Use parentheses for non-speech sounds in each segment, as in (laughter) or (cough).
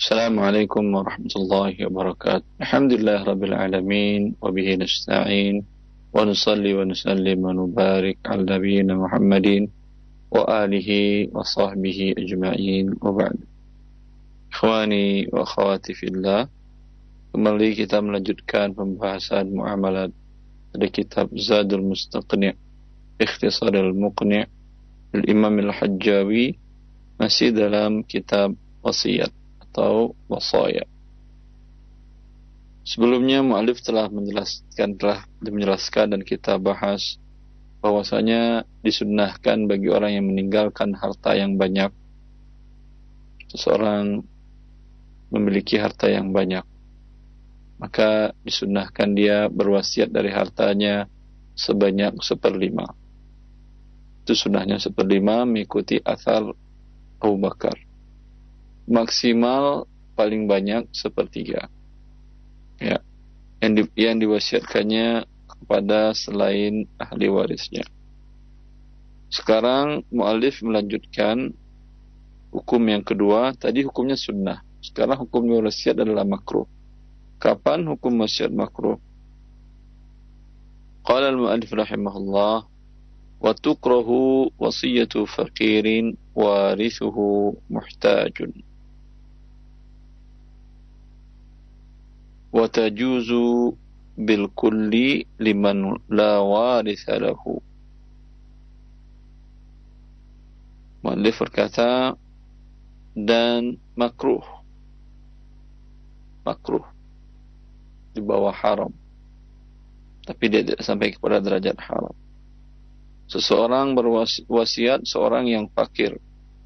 السلام عليكم ورحمة الله وبركاته. الحمد لله رب العالمين وبه نستعين ونصلي ونسلم ونبارك على نبينا محمد وآله وصحبه أجمعين. وبعد إخواني وأخواتي في الله Kembali kita melanjutkan pembahasan muamalat dari kitab Zadul Mustaqni' Ikhtisar al-Muqni' Al-Imam Al-Hajjawi masih dalam kitab wasiat atau wasaya. Sebelumnya mu'alif telah menjelaskan telah menjelaskan dan kita bahas bahwasanya disunnahkan bagi orang yang meninggalkan harta yang banyak seseorang memiliki harta yang banyak maka disunahkan dia berwasiat dari hartanya sebanyak seperlima. Itu sunahnya seperlima mengikuti asal Abu Bakar. Maksimal paling banyak sepertiga. Ya. Yang, di, yang diwasiatkannya kepada selain ahli warisnya. Sekarang mu'alif melanjutkan hukum yang kedua. Tadi hukumnya sunnah. Sekarang hukum wasiat adalah makruh. Kapan hukum wasiat makruh? Qala al-mu'allif rahimahullah wa tukrahu wasiyatu faqirin warithuhu muhtajun wa tajuzu bil kulli liman la waritha lahu Mu'allif berkata dan makruh makruh di bawah haram. Tapi dia tidak sampai kepada derajat haram. Seseorang berwasiat seorang yang fakir.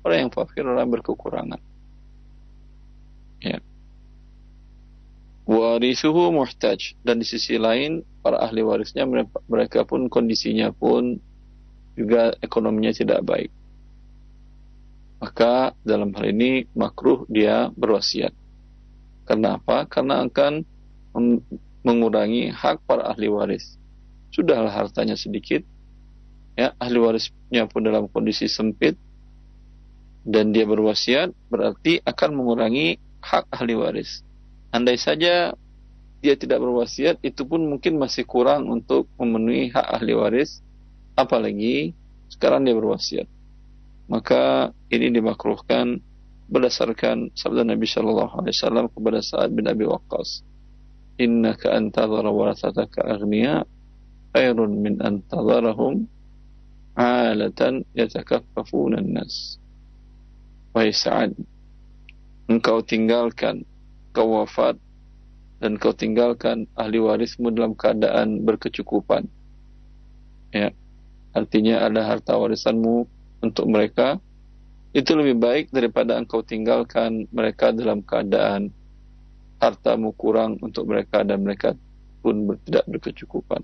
Orang yang fakir orang berkekurangan. Ya. Warisuhu muhtaj dan di sisi lain para ahli warisnya mereka pun kondisinya pun juga ekonominya tidak baik. Maka dalam hal ini makruh dia berwasiat. Karena apa? Karena akan mengurangi hak para ahli waris. Sudahlah hartanya sedikit, ya ahli warisnya pun dalam kondisi sempit dan dia berwasiat berarti akan mengurangi hak ahli waris. Andai saja dia tidak berwasiat itu pun mungkin masih kurang untuk memenuhi hak ahli waris. Apalagi sekarang dia berwasiat. Maka ini dimakruhkan berdasarkan sabda Nabi Shallallahu Alaihi Wasallam kepada Sa'ad bin Abi Waqqas. Innaka antadhara warasataka aghniya khairun min antadharahum alatan yatakaffafuna nas. Wahai Sa'ad engkau tinggalkan kau wafat dan kau tinggalkan ahli warismu dalam keadaan berkecukupan ya artinya ada harta warisanmu untuk mereka itu lebih baik daripada engkau tinggalkan mereka dalam keadaan hartamu kurang untuk mereka dan mereka pun tidak berkecukupan.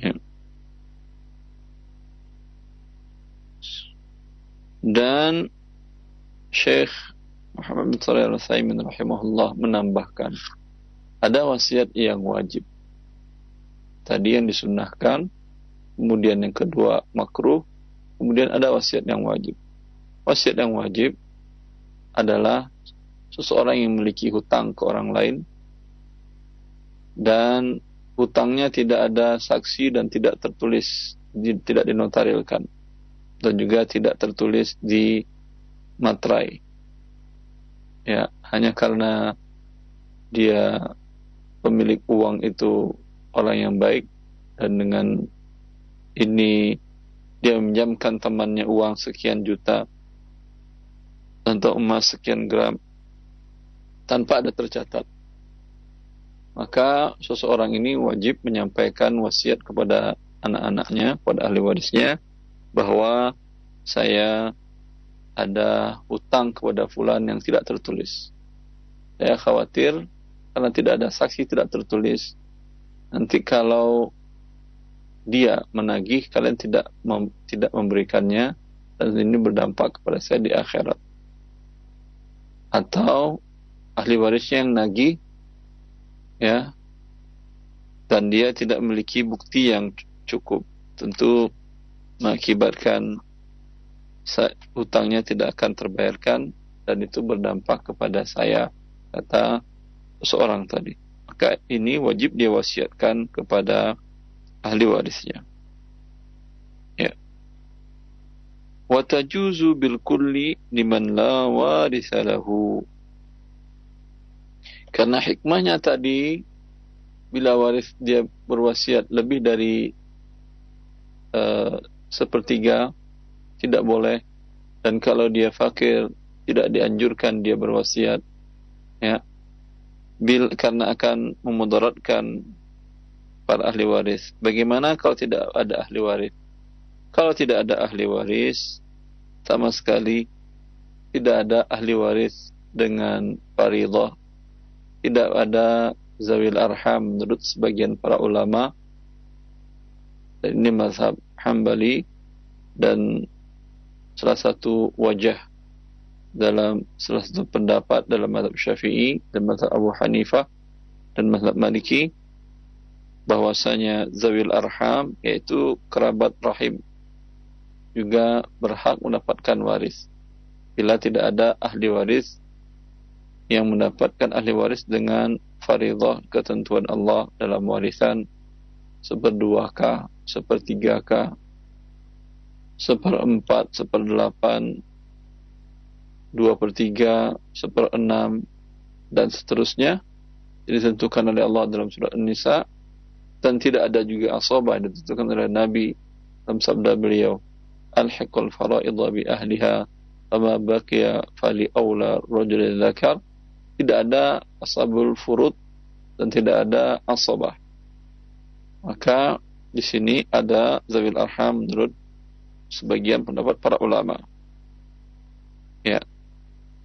Ya. Dan Syekh Muhammad bin Shalih Al-Utsaimin rahimahullah menambahkan ada wasiat yang wajib. Tadi yang disunahkan, kemudian yang kedua makruh, kemudian ada wasiat yang wajib. Wasiat yang wajib adalah seseorang yang memiliki hutang ke orang lain dan hutangnya tidak ada saksi dan tidak tertulis tidak dinotarilkan dan juga tidak tertulis di materai ya hanya karena dia pemilik uang itu orang yang baik dan dengan ini dia meminjamkan temannya uang sekian juta untuk emas sekian gram tanpa ada tercatat. Maka seseorang ini wajib menyampaikan wasiat kepada anak-anaknya, kepada ahli warisnya, bahwa saya ada hutang kepada fulan yang tidak tertulis. Saya khawatir karena tidak ada saksi tidak tertulis. Nanti kalau dia menagih, kalian tidak mem tidak memberikannya, dan ini berdampak kepada saya di akhirat. Atau ahli warisnya yang nagih ya dan dia tidak memiliki bukti yang cukup tentu mengakibatkan hutangnya tidak akan terbayarkan dan itu berdampak kepada saya kata seorang tadi. Maka ini wajib dia wasiatkan kepada ahli warisnya. Ya. Wa tajuzu bil kulli liman la warisa lahu. Karena hikmahnya tadi bila waris dia berwasiat lebih dari uh, sepertiga tidak boleh. Dan kalau dia fakir tidak dianjurkan dia berwasiat. Ya. Bil karena akan memudaratkan para ahli waris. Bagaimana kalau tidak ada ahli waris? Kalau tidak ada ahli waris sama sekali tidak ada ahli waris dengan faridah. Tidak ada zawil arham menurut sebagian para ulama. Dan ini mazhab Hambali dan salah satu wajah dalam salah satu pendapat dalam mazhab Syafi'i dan mazhab Abu Hanifah dan mazhab Maliki bahwasanya zawil arham yaitu kerabat rahim juga berhak mendapatkan waris. Bila tidak ada ahli waris yang mendapatkan ahli waris dengan faridah ketentuan Allah dalam warisan seperdua sepertiga seperempat, seperdelapan, dua per tiga, seperenam, dan seterusnya. Ditentukan oleh Allah dalam surat An-Nisa dan tidak ada juga asabah yang ditentukan oleh Nabi dalam sabda beliau al-hiqul fara'idha bi ahliha fama baqiya fali awla rajul dzakar tidak ada asabul furud dan tidak ada asabah. Maka di sini ada zawil arham menurut sebagian pendapat para ulama. Ya.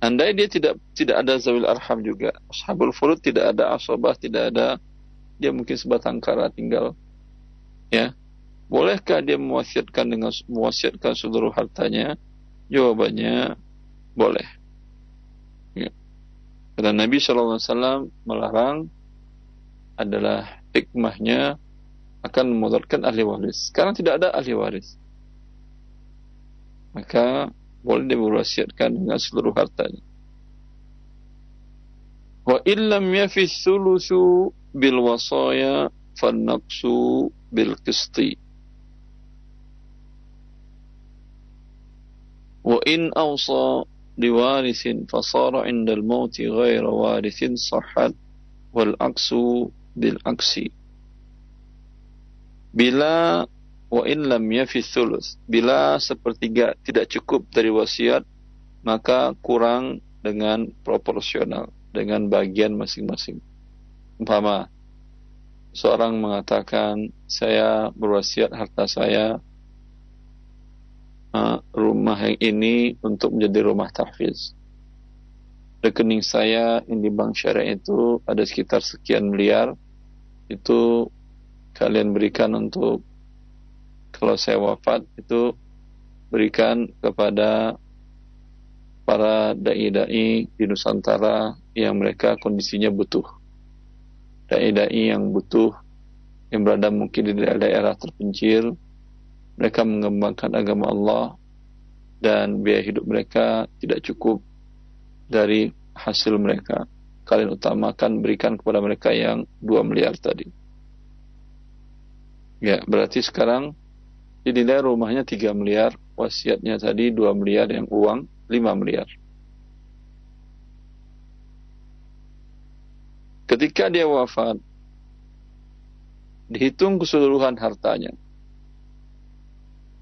Andai dia tidak tidak ada zawil arham juga, ashabul furud tidak ada asabah, tidak ada dia mungkin sebatang kara tinggal. Ya. Bolehkah dia mewasiatkan dengan mewasiatkan seluruh hartanya? Jawabannya boleh. Ya. Karena Nabi SAW melarang adalah hikmahnya akan memudaratkan ahli waris. Sekarang tidak ada ahli waris maka boleh diwasiatkan dengan seluruh hartanya. Wa illam yafi thulusu bil wasaya fannaqsu bil qisti. Wa in awsa liwarithin fasara indal mauti ghaira warisin sahat wal aksu bil aksi. Bila wa in lam yafi bila sepertiga tidak cukup dari wasiat maka kurang dengan proporsional dengan bagian masing-masing umpama seorang mengatakan saya berwasiat harta saya rumah yang ini untuk menjadi rumah tahfiz. Rekening saya yang di bank syariah itu ada sekitar sekian miliar. Itu kalian berikan untuk kalau saya wafat itu berikan kepada para dai-dai di Nusantara yang mereka kondisinya butuh. Dai-dai yang butuh yang berada mungkin di daerah-daerah terpencil mereka mengembangkan agama Allah dan biaya hidup mereka tidak cukup dari hasil mereka. Kalian utamakan berikan kepada mereka yang 2 miliar tadi. Ya, berarti sekarang dinilai rumahnya 3 miliar, wasiatnya tadi 2 miliar yang uang 5 miliar. Ketika dia wafat, dihitung keseluruhan hartanya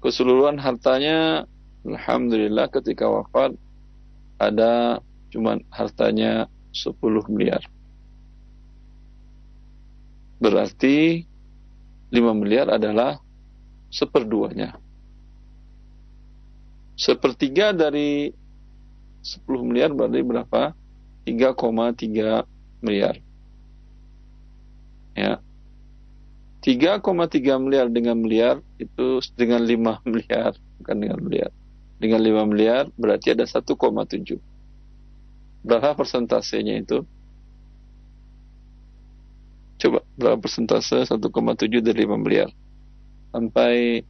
keseluruhan hartanya Alhamdulillah ketika wafat ada cuman hartanya 10 miliar. Berarti 5 miliar adalah seperduanya. Sepertiga dari 10 miliar berarti berapa? 3,3 miliar. Ya, 3,3 miliar dengan miliar itu dengan 5 (laughs) miliar bukan dengan miliar dengan 5 miliar berarti ada 1,7 berapa persentasenya itu coba berapa persentase 1,7 dari 5 miliar sampai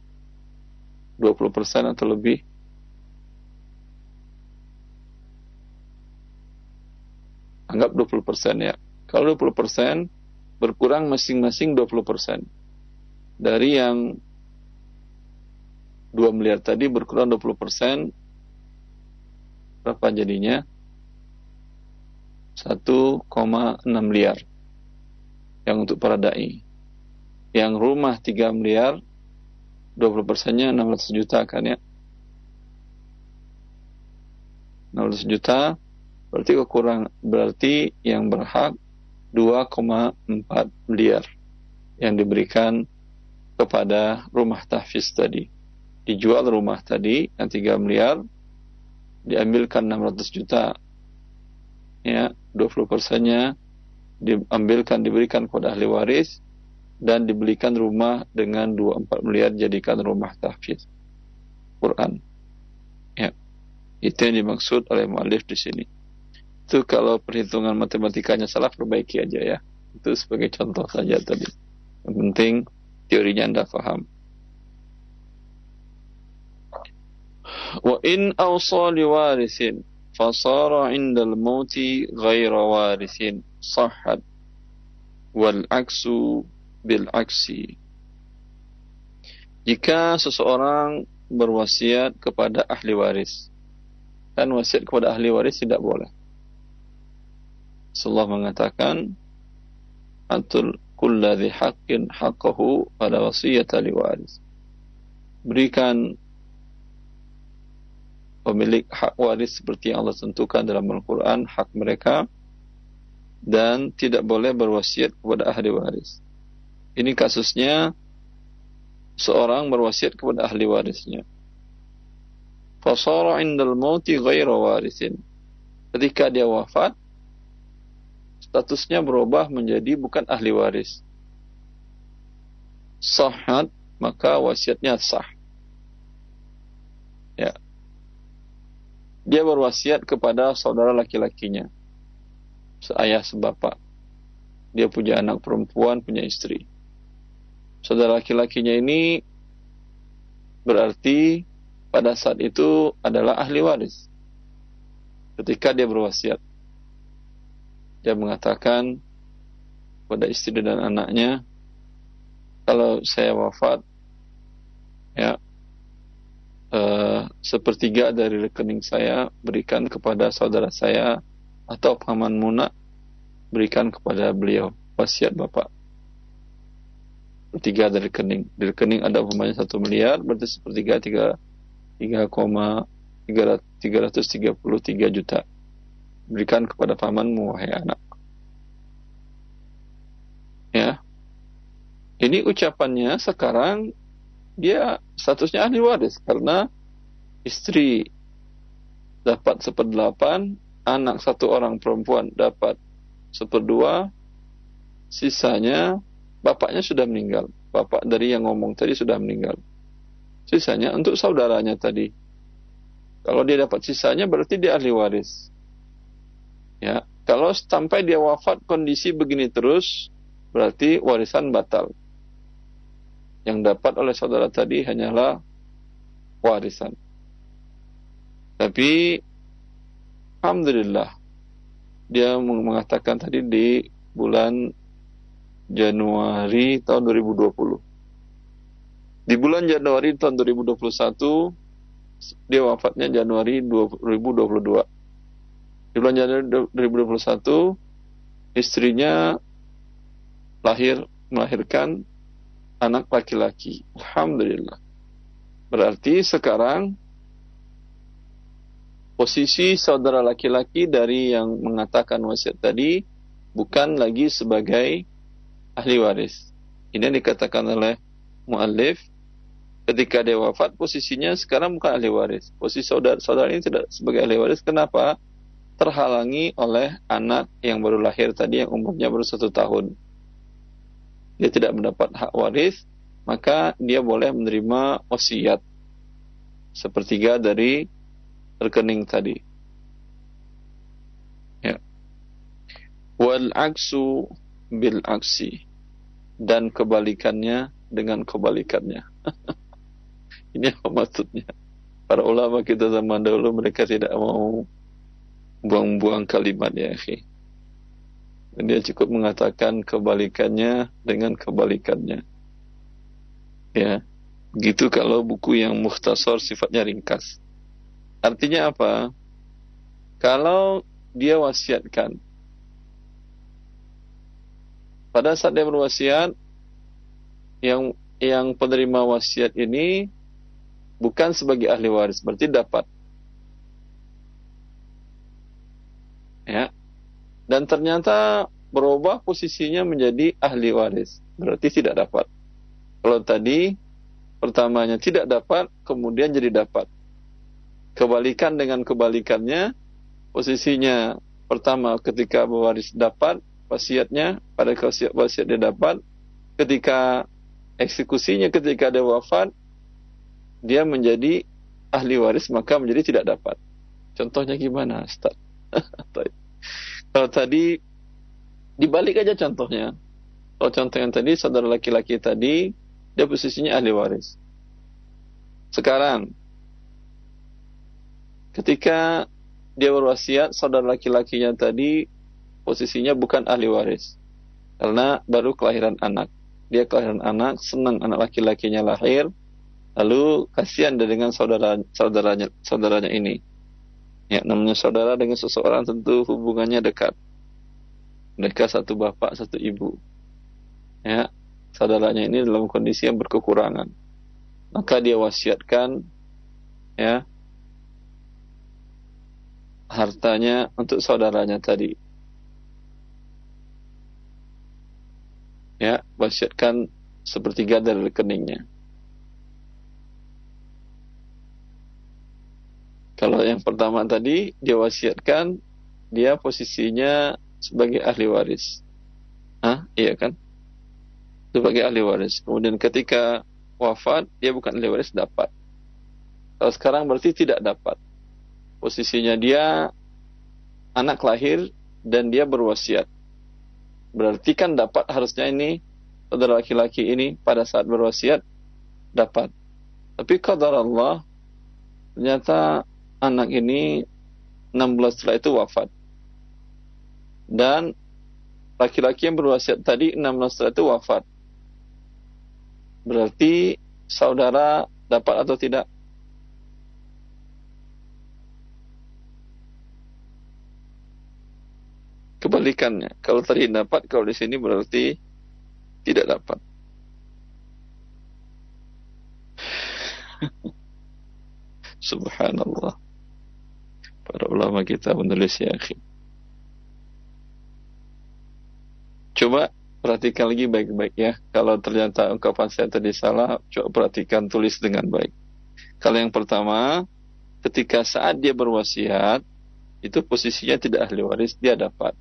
20% atau lebih Anggap 20% ya. Kalau 20% berkurang masing-masing 20%. Dari yang 2 miliar tadi berkurang 20%, berapa jadinya? 1,6 miliar yang untuk para dai. Yang rumah 3 miliar, 20 persennya 600 juta kan ya. 600 juta berarti kekurang berarti yang berhak 2,4 miliar yang diberikan kepada rumah tahfiz tadi. Dijual rumah tadi yang 3 miliar diambilkan 600 juta. Ya, 20 persennya diambilkan diberikan kepada ahli waris dan dibelikan rumah dengan 24 miliar jadikan rumah tahfiz Quran. Ya. Itu yang dimaksud oleh mualif di sini. Itu kalau perhitungan matematikanya salah perbaiki aja ya. Itu sebagai contoh saja tadi. Yang penting teorinya Anda paham. Wa in awsa liwarisin fasara indal mauti ghaira warisin sahhat wal aksu bil aksi. Jika seseorang berwasiat kepada ahli waris dan wasiat kepada ahli waris tidak boleh Rasulullah mengatakan atul kulladhi haqqin haqqahu pada wasiyat ahli waris. Berikan pemilik hak waris seperti yang Allah tentukan dalam Al-Quran hak mereka dan tidak boleh berwasiat kepada ahli waris. Ini kasusnya seorang berwasiat kepada ahli warisnya. Fasara indal mauti ghaira warisin. Ketika dia wafat, statusnya berubah menjadi bukan ahli waris. Sahat, maka wasiatnya sah. Ya. Dia berwasiat kepada saudara laki-lakinya. Seayah sebapak. Dia punya anak perempuan, punya istri. Saudara laki-lakinya ini berarti pada saat itu adalah ahli waris. Ketika dia berwasiat dia mengatakan kepada istri dan anaknya, kalau saya wafat, ya uh, sepertiga dari rekening saya berikan kepada saudara saya atau paman munak berikan kepada beliau wasiat bapak sepertiga dari rekening di rekening ada umpamanya satu miliar berarti sepertiga tiga tiga koma tiga ratus tiga puluh tiga juta berikan kepada pamanmu wahai anak. Ya. Ini ucapannya sekarang dia statusnya ahli waris karena istri dapat seperdelapan, anak satu orang perempuan dapat seperdua, sisanya bapaknya sudah meninggal. Bapak dari yang ngomong tadi sudah meninggal. Sisanya untuk saudaranya tadi. Kalau dia dapat sisanya berarti dia ahli waris. Ya, kalau sampai dia wafat kondisi begini terus, berarti warisan batal. Yang dapat oleh saudara tadi hanyalah warisan. Tapi alhamdulillah dia mengatakan tadi di bulan Januari tahun 2020. Di bulan Januari tahun 2021 dia wafatnya Januari 2022 di bulan Januari 2021 istrinya lahir melahirkan anak laki-laki. Alhamdulillah. Berarti sekarang posisi saudara laki-laki dari yang mengatakan wasiat tadi bukan lagi sebagai ahli waris. Ini yang dikatakan oleh muallif ketika dia wafat posisinya sekarang bukan ahli waris. Posisi saudara saudara ini tidak sebagai ahli waris. Kenapa? terhalangi oleh anak yang baru lahir tadi yang umurnya baru satu tahun. Dia tidak mendapat hak waris, maka dia boleh menerima wasiat sepertiga dari rekening tadi. Ya. Wal aksu bil aksi dan kebalikannya dengan kebalikannya. (laughs) Ini apa maksudnya? Para ulama kita zaman dahulu mereka tidak mau buang-buang kalimat ya akhi. Dia cukup mengatakan kebalikannya dengan kebalikannya. Ya, gitu kalau buku yang muhtasor sifatnya ringkas. Artinya apa? Kalau dia wasiatkan, pada saat dia berwasiat, yang yang penerima wasiat ini bukan sebagai ahli waris, berarti dapat. Ya, dan ternyata berubah posisinya menjadi ahli waris, berarti tidak dapat. Kalau tadi pertamanya tidak dapat, kemudian jadi dapat. Kebalikan dengan kebalikannya, posisinya pertama ketika pewaris dapat wasiatnya, pada wasiat wasiat dia dapat, ketika eksekusinya ketika dia wafat, dia menjadi ahli waris maka menjadi tidak dapat. Contohnya gimana, Ustaz? (laughs) Kalau tadi dibalik aja contohnya. Kalau contoh yang tadi saudara laki-laki tadi dia posisinya ahli waris. Sekarang ketika dia berwasiat saudara laki-lakinya tadi posisinya bukan ahli waris karena baru kelahiran anak. Dia kelahiran anak, senang anak laki-lakinya lahir, lalu kasihan dengan saudara saudaranya saudaranya ini Ya, namanya saudara dengan seseorang tentu hubungannya dekat. Mereka satu bapak, satu ibu. Ya, saudaranya ini dalam kondisi yang berkekurangan. Maka dia wasiatkan ya hartanya untuk saudaranya tadi. Ya, wasiatkan sepertiga dari rekeningnya. Kalau yang pertama tadi dia wasiatkan dia posisinya sebagai ahli waris. Hah? Iya kan? Sebagai ahli waris. Kemudian ketika wafat dia bukan ahli waris dapat. Kalau sekarang berarti tidak dapat. Posisinya dia anak lahir dan dia berwasiat. Berarti kan dapat harusnya ini saudara laki-laki ini pada saat berwasiat dapat. Tapi qadar Allah ternyata anak ini 6 bulan setelah itu wafat. Dan laki-laki yang berwasiat tadi 6 bulan setelah itu wafat. Berarti saudara dapat atau tidak? Kebalikannya, kalau tadi dapat, kalau di sini berarti tidak dapat. (laughs) Subhanallah para ulama kita menulis ya akhi. Coba perhatikan lagi baik-baik ya. Kalau ternyata ungkapan saya tadi salah, coba perhatikan tulis dengan baik. Kalau yang pertama, ketika saat dia berwasiat, itu posisinya tidak ahli waris, dia dapat.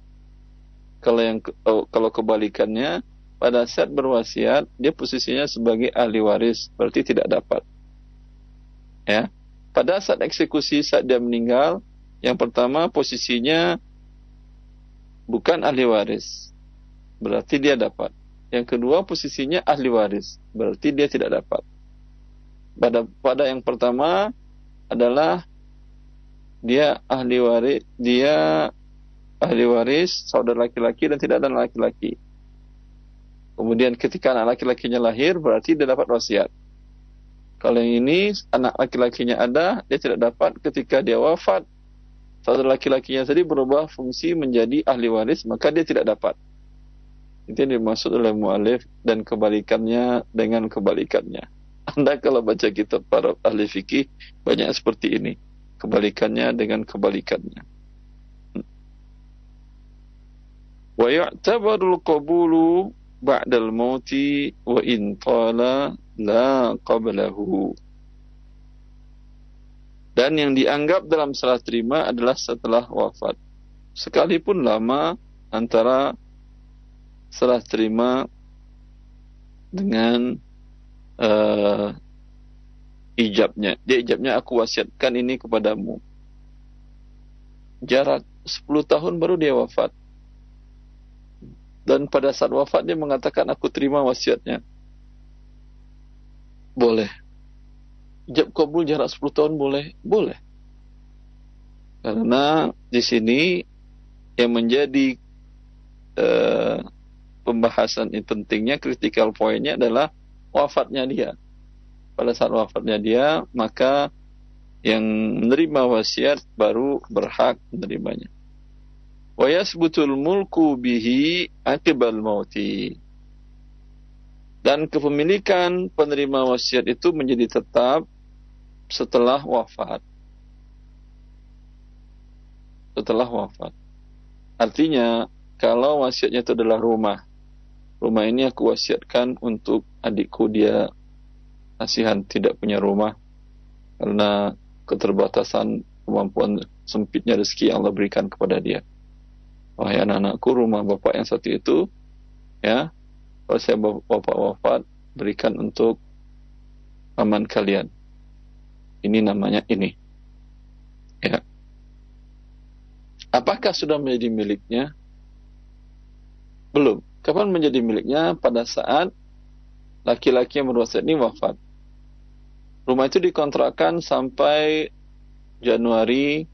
Kalau yang oh, kalau kebalikannya, pada saat berwasiat, dia posisinya sebagai ahli waris, berarti tidak dapat. Ya. Pada saat eksekusi saat dia meninggal, yang pertama posisinya bukan ahli waris. Berarti dia dapat. Yang kedua posisinya ahli waris. Berarti dia tidak dapat. Pada pada yang pertama adalah dia ahli waris, dia ahli waris, saudara laki-laki dan tidak ada laki-laki. Kemudian ketika anak laki-lakinya lahir berarti dia dapat wasiat. Kalau yang ini anak laki-lakinya ada, dia tidak dapat ketika dia wafat saudara laki-lakinya tadi berubah fungsi menjadi ahli waris, maka dia tidak dapat. Itu yang dimaksud oleh mu'alif dan kebalikannya dengan kebalikannya. (laughs) Anda kalau baca kitab para ahli fikih banyak seperti ini. Kebalikannya dengan kebalikannya. Wa yu'tabarul qabulu ba'dal mauti wa in tala la qablahu. Dan yang dianggap dalam salah terima adalah setelah wafat. Sekalipun lama antara salah terima dengan uh, ijabnya. Dia ijabnya aku wasiatkan ini kepadamu. Jarak 10 tahun baru dia wafat. Dan pada saat wafat dia mengatakan aku terima wasiatnya. Boleh ijab kabul jarak 10 tahun boleh? Boleh. Karena di sini yang menjadi eh, pembahasan ini pentingnya, critical pointnya adalah wafatnya dia. Pada saat wafatnya dia, maka yang menerima wasiat baru berhak menerimanya. Wa yasbutul mulku bihi akibal mauti. Dan kepemilikan penerima wasiat itu menjadi tetap setelah wafat. Setelah wafat. Artinya, kalau wasiatnya itu adalah rumah, rumah ini aku wasiatkan untuk adikku dia kasihan tidak punya rumah karena keterbatasan kemampuan sempitnya rezeki yang Allah berikan kepada dia. Wahai anak-anakku, rumah bapak yang satu itu, ya, kalau saya bapak wafat, berikan untuk aman kalian. Ini namanya ini. Ya. Apakah sudah menjadi miliknya? Belum. Kapan menjadi miliknya? Pada saat laki-laki yang berwasiat ini wafat. Rumah itu dikontrakkan sampai Januari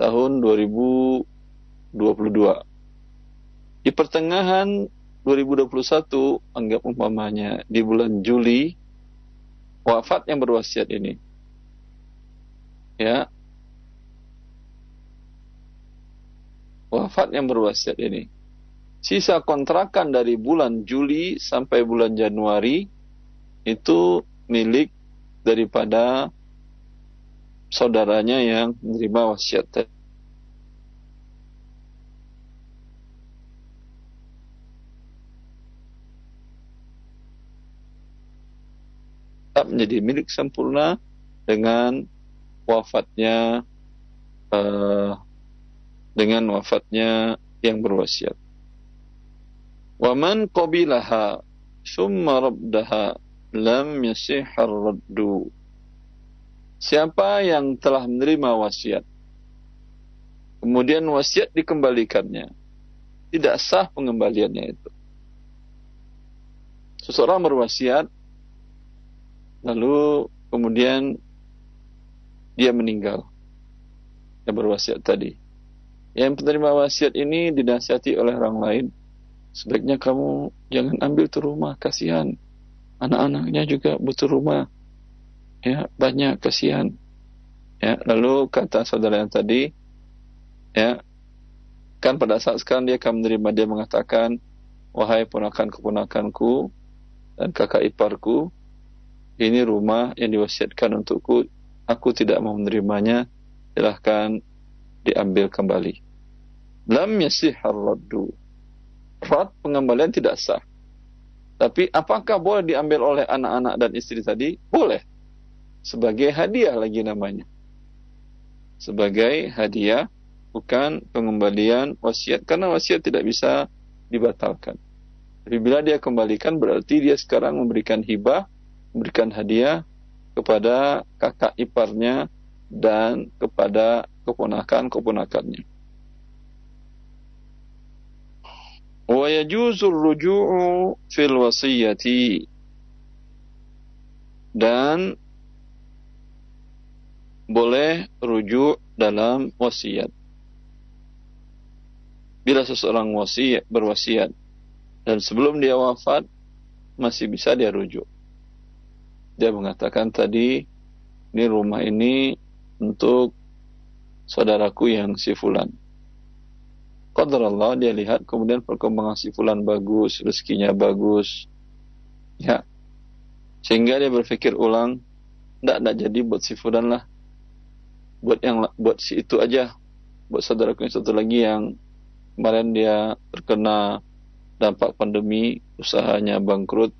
tahun 2022. Di pertengahan 2021, anggap umpamanya di bulan Juli, wafat yang berwasiat ini. Ya. Wafat yang berwasiat ini. Sisa kontrakan dari bulan Juli sampai bulan Januari itu milik daripada saudaranya yang menerima wasiat tadi. Menjadi milik sempurna dengan wafatnya uh, dengan wafatnya yang berwasiat. Waman qabilaha summa rabdaha lam yasihar raddu. Siapa yang telah menerima wasiat, kemudian wasiat dikembalikannya, tidak sah pengembaliannya itu. Seseorang berwasiat, lalu kemudian dia meninggal. Yang berwasiat tadi. Yang penerima wasiat ini dinasihati oleh orang lain. Sebaiknya kamu jangan ambil tuh rumah, kasihan anak-anaknya juga butuh rumah ya banyak kasihan ya lalu kata saudara yang tadi ya kan pada saat sekarang dia akan menerima dia mengatakan wahai ponakan keponakanku dan kakak iparku ini rumah yang diwasiatkan untukku aku tidak mau menerimanya silahkan diambil kembali lam yasih raddu rad pengembalian tidak sah tapi apakah boleh diambil oleh anak-anak dan istri tadi? Boleh. Sebagai hadiah lagi namanya. Sebagai hadiah, bukan pengembalian wasiat. Karena wasiat tidak bisa dibatalkan. Tapi bila dia kembalikan berarti dia sekarang memberikan hibah, memberikan hadiah kepada kakak iparnya dan kepada keponakan-keponakannya. Wa ruju'u fil wasiyati dan boleh rujuk dalam wasiat. Bila seseorang wasiat berwasiat dan sebelum dia wafat masih bisa dia rujuk. Dia mengatakan tadi ini rumah ini untuk saudaraku yang si fulan Qadar Allah dia lihat kemudian perkembangan si fulan bagus, rezekinya bagus. Ya. Sehingga dia berpikir ulang, tidak tidak jadi buat si fulan lah. Buat yang buat si itu aja. Buat saudaraku yang satu lagi yang kemarin dia terkena dampak pandemi, usahanya bangkrut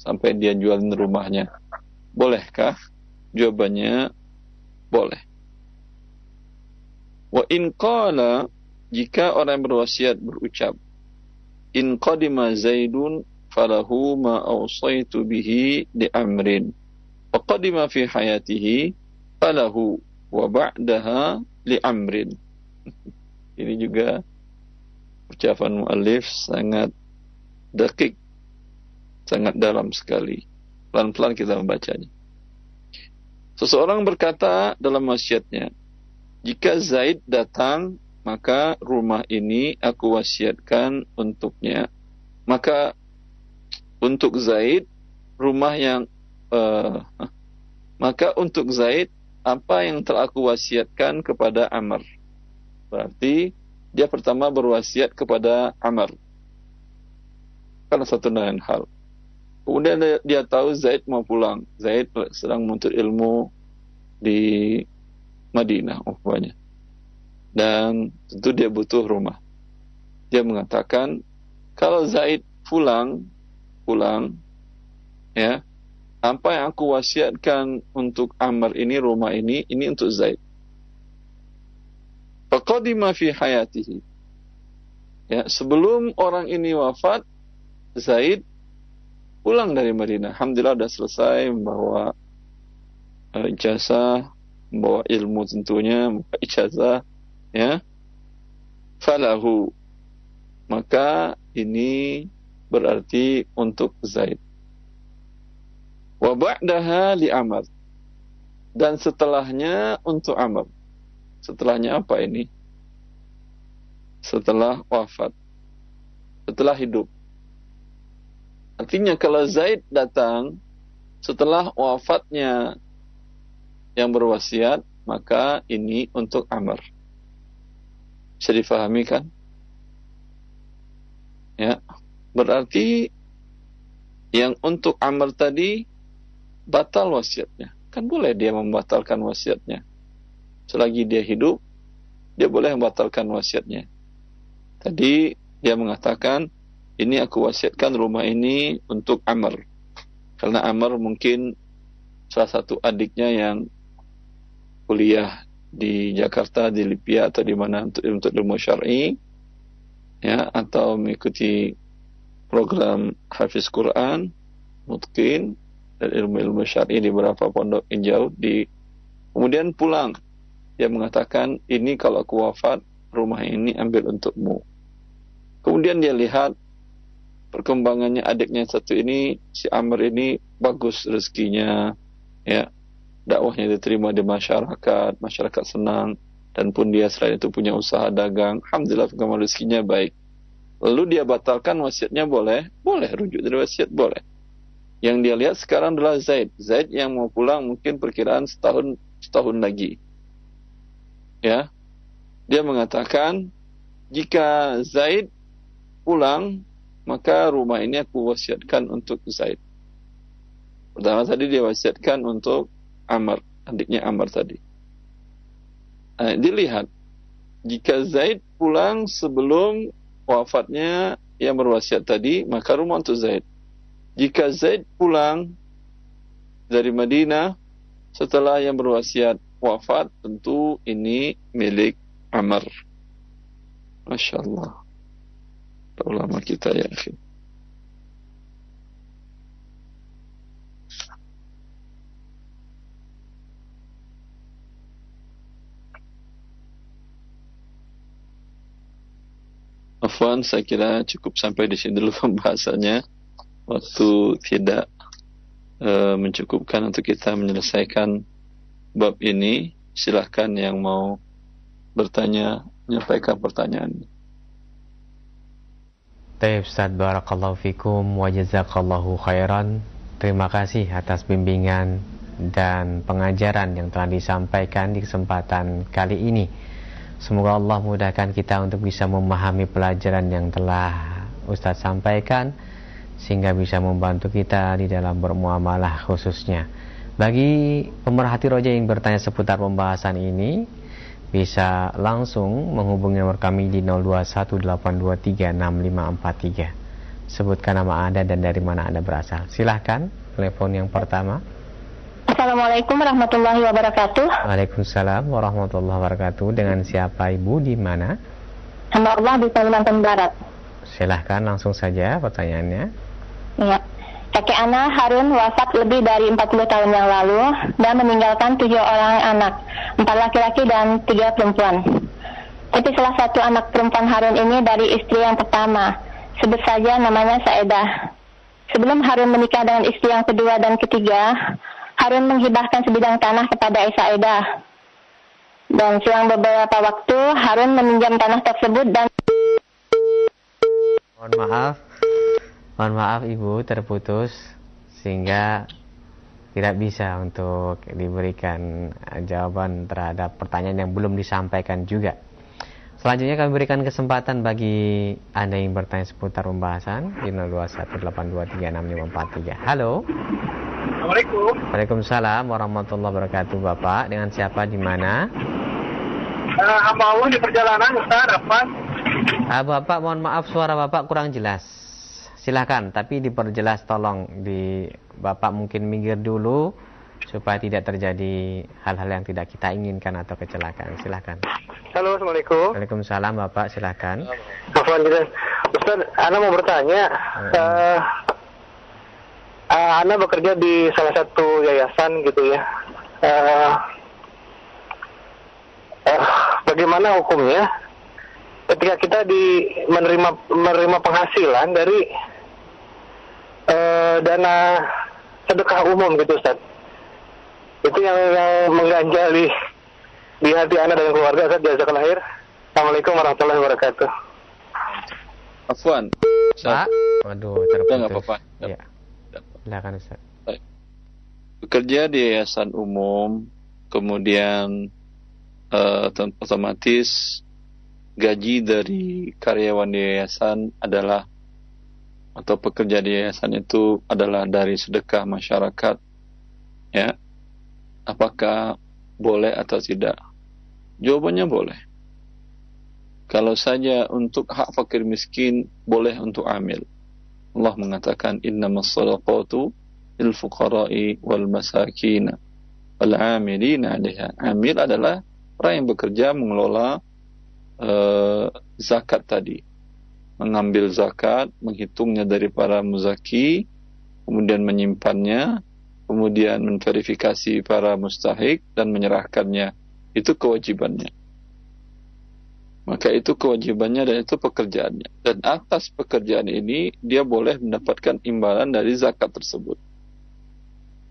sampai dia jualin rumahnya. Bolehkah? Jawabannya boleh. Wa in qala jika orang yang berwasiat berucap in qadima zaidun falahu ma awsaitu bihi di amrin wa qadima fi hayatihi falahu wa ba'daha li amrin (laughs) ini juga ucapan muallif sangat dakik sangat dalam sekali pelan-pelan kita membacanya seseorang berkata dalam wasiatnya jika Zaid datang maka rumah ini aku wasiatkan untuknya. Maka untuk Zaid rumah yang uh, maka untuk Zaid apa yang telah aku wasiatkan kepada Amr. Berarti dia pertama berwasiat kepada Amr. Karena satu dan hal. Kemudian dia, dia tahu Zaid mau pulang. Zaid sedang menuntut ilmu di Madinah umpamanya. Dan tentu dia butuh rumah. Dia mengatakan kalau Zaid pulang pulang ya apa yang aku wasiatkan untuk Amr ini rumah ini ini untuk Zaid. Faqadima fi hayatihi. Ya, sebelum orang ini wafat Zaid pulang dari Madinah. Alhamdulillah sudah selesai membawa uh, ijazah membawa ilmu tentunya, membawa ijazah, ya. Falahu. Maka ini berarti untuk Zaid. Wa ba'daha li Amr. Dan setelahnya untuk Amr. Setelahnya apa ini? Setelah wafat. Setelah hidup. Artinya kalau Zaid datang setelah wafatnya yang berwasiat, maka ini untuk Amr. Bisa difahami kan? Ya, berarti yang untuk Amr tadi batal wasiatnya. Kan boleh dia membatalkan wasiatnya. Selagi dia hidup, dia boleh membatalkan wasiatnya. Tadi dia mengatakan, ini aku wasiatkan rumah ini untuk Amr. Karena Amr mungkin salah satu adiknya yang kuliah di Jakarta, di Lipia atau di mana untuk untuk ilmu syar'i ya atau mengikuti program Hafiz Quran, mungkin dan ilmu-ilmu syar'i di beberapa pondok yang jauh di kemudian pulang dia mengatakan ini kalau aku wafat rumah ini ambil untukmu kemudian dia lihat perkembangannya adiknya satu ini si Amr ini bagus rezekinya ya dakwahnya diterima di masyarakat, masyarakat senang, dan pun dia selain itu punya usaha dagang, alhamdulillah perkembangan rezekinya baik. Lalu dia batalkan wasiatnya boleh? Boleh, rujuk dari wasiat boleh. Yang dia lihat sekarang adalah Zaid. Zaid yang mau pulang mungkin perkiraan setahun setahun lagi. Ya. Dia mengatakan jika Zaid pulang maka rumah ini aku wasiatkan untuk Zaid. Pertama tadi dia wasiatkan untuk Amr, adiknya Amr tadi. Nah, dilihat jika Zaid pulang sebelum wafatnya yang berwasiat tadi, maka rumah untuk Zaid. Jika Zaid pulang dari Madinah setelah yang berwasiat wafat, tentu ini milik Amr. Masya Allah. Ulama kita ya. Akhir. Afwan, saya kira cukup sampai di sini dulu (laughs) pembahasannya. Waktu tidak e, mencukupkan untuk kita menyelesaikan bab ini. Silahkan yang mau bertanya, menyampaikan pertanyaan. Taib Ustaz Barakallahu Fikum wa jazakallahu khairan Terima kasih atas bimbingan dan pengajaran yang telah disampaikan di kesempatan kali ini Semoga Allah mudahkan kita untuk bisa memahami pelajaran yang telah Ustadz sampaikan sehingga bisa membantu kita di dalam bermuamalah khususnya. Bagi pemerhati roja yang bertanya seputar pembahasan ini bisa langsung menghubungi nomor kami di 0218236543. Sebutkan nama Anda dan dari mana Anda berasal. Silahkan telepon yang pertama. Assalamualaikum warahmatullahi wabarakatuh. Waalaikumsalam warahmatullahi wabarakatuh. Dengan siapa Ibu di mana? Hamba Allah di Kalimantan Barat. Silahkan langsung saja pertanyaannya. Iya. Kakek Ana Harun wafat lebih dari 40 tahun yang lalu dan meninggalkan tujuh orang anak, empat laki-laki dan tiga perempuan. Tapi salah satu anak perempuan Harun ini dari istri yang pertama, sebut saja namanya Saedah. Sebelum Harun menikah dengan istri yang kedua dan ketiga, Harun menghibahkan sebidang tanah kepada Esa Eda. Dan selang beberapa waktu Harun meminjam tanah tersebut dan Mohon maaf. Mohon maaf Ibu terputus sehingga tidak bisa untuk diberikan jawaban terhadap pertanyaan yang belum disampaikan juga. Selanjutnya kami berikan kesempatan bagi Anda yang bertanya seputar pembahasan di 0218236543. Halo. Assalamualaikum. Waalaikumsalam warahmatullahi wabarakatuh Bapak. Dengan siapa di mana? Uh, hamba Allah di perjalanan Ustaz, apa? Ah, Bapak mohon maaf suara Bapak kurang jelas. Silahkan, tapi diperjelas tolong di Bapak mungkin minggir dulu supaya tidak terjadi hal-hal yang tidak kita inginkan atau kecelakaan. Silahkan. Halo, Assalamualaikum. Waalaikumsalam Bapak, silahkan. Ustaz, Ana mau bertanya. Uh, uh, Ana bekerja di salah satu yayasan gitu ya. Uh, uh, bagaimana hukumnya ketika kita di menerima menerima penghasilan dari dana sedekah umum gitu Ustaz. Itu yang yang mengganjal di di hati Anda dan keluarga Ustaz jasa lahir. Assalamualaikum warahmatullahi wabarakatuh. Afwan. Pak, waduh terputus. Enggak apa-apa. Ya. Silakan Ustaz. Bekerja di yayasan umum, kemudian uh, otomatis gaji dari karyawan di yayasan adalah atau pekerja di yayasan itu adalah dari sedekah masyarakat ya. Apakah boleh atau tidak? Jawabannya boleh. Kalau saja untuk hak fakir miskin boleh untuk amil. Allah mengatakan innamas sadaqatu lil fuqara'i wal masakin wal amilina 'alaiha amil adalah orang yang bekerja mengelola uh, zakat tadi mengambil zakat, menghitungnya dari para muzaki, kemudian menyimpannya, kemudian menverifikasi para mustahik dan menyerahkannya. Itu kewajibannya. Maka itu kewajibannya dan itu pekerjaannya. Dan atas pekerjaan ini dia boleh mendapatkan imbalan dari zakat tersebut.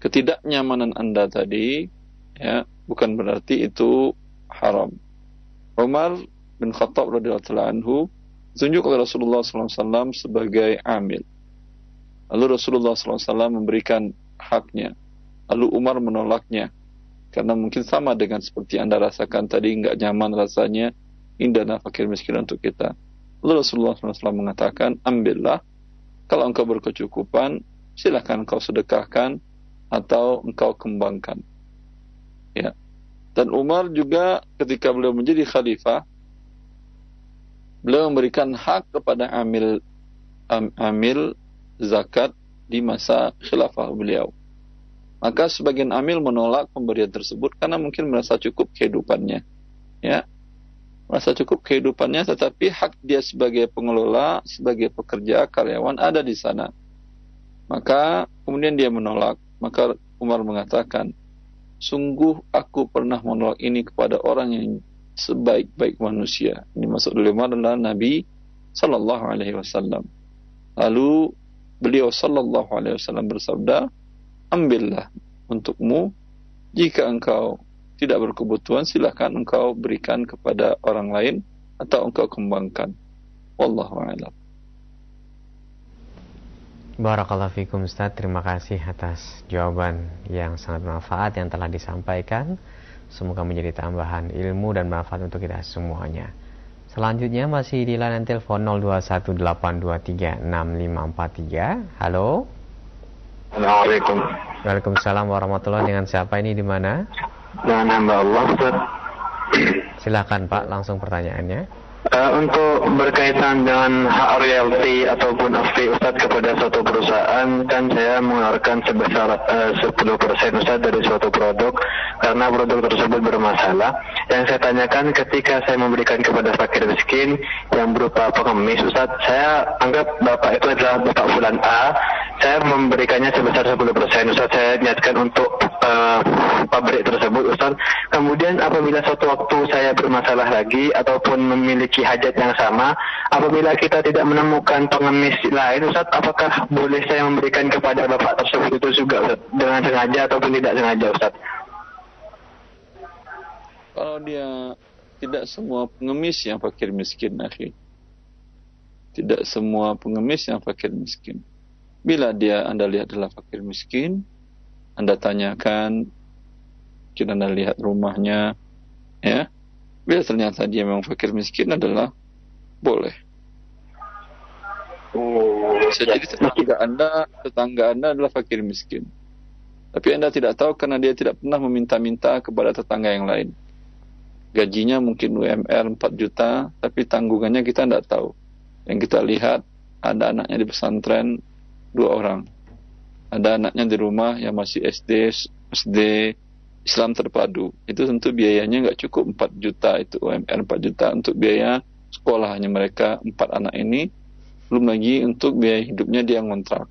Ketidaknyamanan Anda tadi ya bukan berarti itu haram. Umar bin Khattab radhiyallahu ditunjuk oleh Rasulullah SAW sebagai amil. Lalu Rasulullah SAW memberikan haknya. Lalu Umar menolaknya. Karena mungkin sama dengan seperti Anda rasakan tadi, nggak nyaman rasanya, indah fakir miskin untuk kita. Lalu Rasulullah SAW mengatakan, ambillah. Kalau engkau berkecukupan, silahkan engkau sedekahkan atau engkau kembangkan. Ya. Dan Umar juga ketika beliau menjadi khalifah, beliau memberikan hak kepada amil am, amil zakat di masa khilafah beliau. Maka sebagian amil menolak pemberian tersebut karena mungkin merasa cukup kehidupannya. Ya. Merasa cukup kehidupannya tetapi hak dia sebagai pengelola, sebagai pekerja, karyawan ada di sana. Maka kemudian dia menolak. Maka Umar mengatakan, sungguh aku pernah menolak ini kepada orang yang sebaik-baik manusia. Ini masuk dalam adalah Nabi Sallallahu Alaihi Wasallam. Lalu beliau Sallallahu Alaihi Wasallam bersabda, ambillah untukmu jika engkau tidak berkebutuhan silahkan engkau berikan kepada orang lain atau engkau kembangkan. Wallahu a'lam. Barakallahu fikum Ustaz, terima kasih atas jawaban yang sangat bermanfaat yang telah disampaikan. Semoga menjadi tambahan ilmu dan manfaat untuk kita semuanya. Selanjutnya masih di layanan telepon 0218236543. Halo. Assalamualaikum. Waalaikumsalam warahmatullahi dengan siapa ini di mana? Dengan hamba Allah Ustaz. Silakan Pak, langsung pertanyaannya. Uh, untuk berkaitan dengan hak royalti ataupun afti Ustaz kepada suatu perusahaan kan saya mengeluarkan sebesar uh, 10% Ustaz dari suatu produk karena produk tersebut bermasalah. Yang saya tanyakan ketika saya memberikan kepada fakir miskin yang berupa pengemis Ustaz, saya anggap Bapak itu adalah Bapak Fulan A, saya memberikannya sebesar 10% Ustaz, saya niatkan untuk uh, pabrik tersebut Ustaz. Kemudian apabila suatu waktu saya bermasalah lagi ataupun memiliki hajat yang sama, apabila kita tidak menemukan pengemis lain, Ustaz, apakah boleh saya memberikan kepada bapak tersebut itu juga Ustaz, dengan sengaja ataupun tidak sengaja, Ustaz? Kalau dia tidak semua pengemis yang fakir miskin, akhi. Tidak semua pengemis yang fakir miskin. Bila dia Anda lihat adalah fakir miskin, Anda tanyakan, mungkin Anda lihat rumahnya, ya. Bila ternyata dia memang fakir miskin adalah boleh. Oh, Bisa jadi tetangga Anda, tetangga Anda adalah fakir miskin. Tapi Anda tidak tahu karena dia tidak pernah meminta-minta kepada tetangga yang lain. Gajinya mungkin UMR 4 juta, tapi tanggungannya kita tidak tahu. Yang kita lihat, ada anaknya di pesantren, dua orang. Ada anaknya di rumah yang masih SD, SD Islam terpadu. Itu tentu biayanya nggak cukup 4 juta, itu UMR 4 juta untuk biaya sekolahnya mereka, empat anak ini. Belum lagi untuk biaya hidupnya dia ngontrak.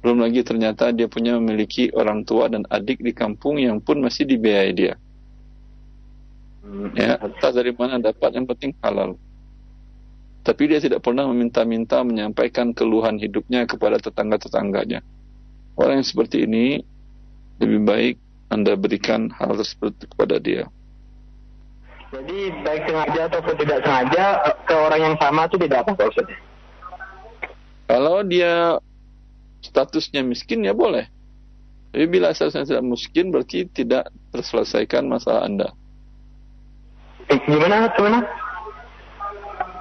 Belum lagi ternyata dia punya memiliki orang tua dan adik di kampung yang pun masih dibiayai dia. Ya, entah dari mana dapat yang penting halal. Tapi dia tidak pernah meminta-minta menyampaikan keluhan hidupnya kepada tetangga-tetangganya. Orang yang seperti ini lebih baik Anda berikan hal tersebut kepada dia. Jadi baik sengaja ataupun tidak sengaja ke orang yang sama itu tidak apa-apa Ustaz. Kalau dia statusnya miskin ya boleh. Tapi bila statusnya tidak miskin berarti tidak terselesaikan masalah Anda. Eh, gimana gimana?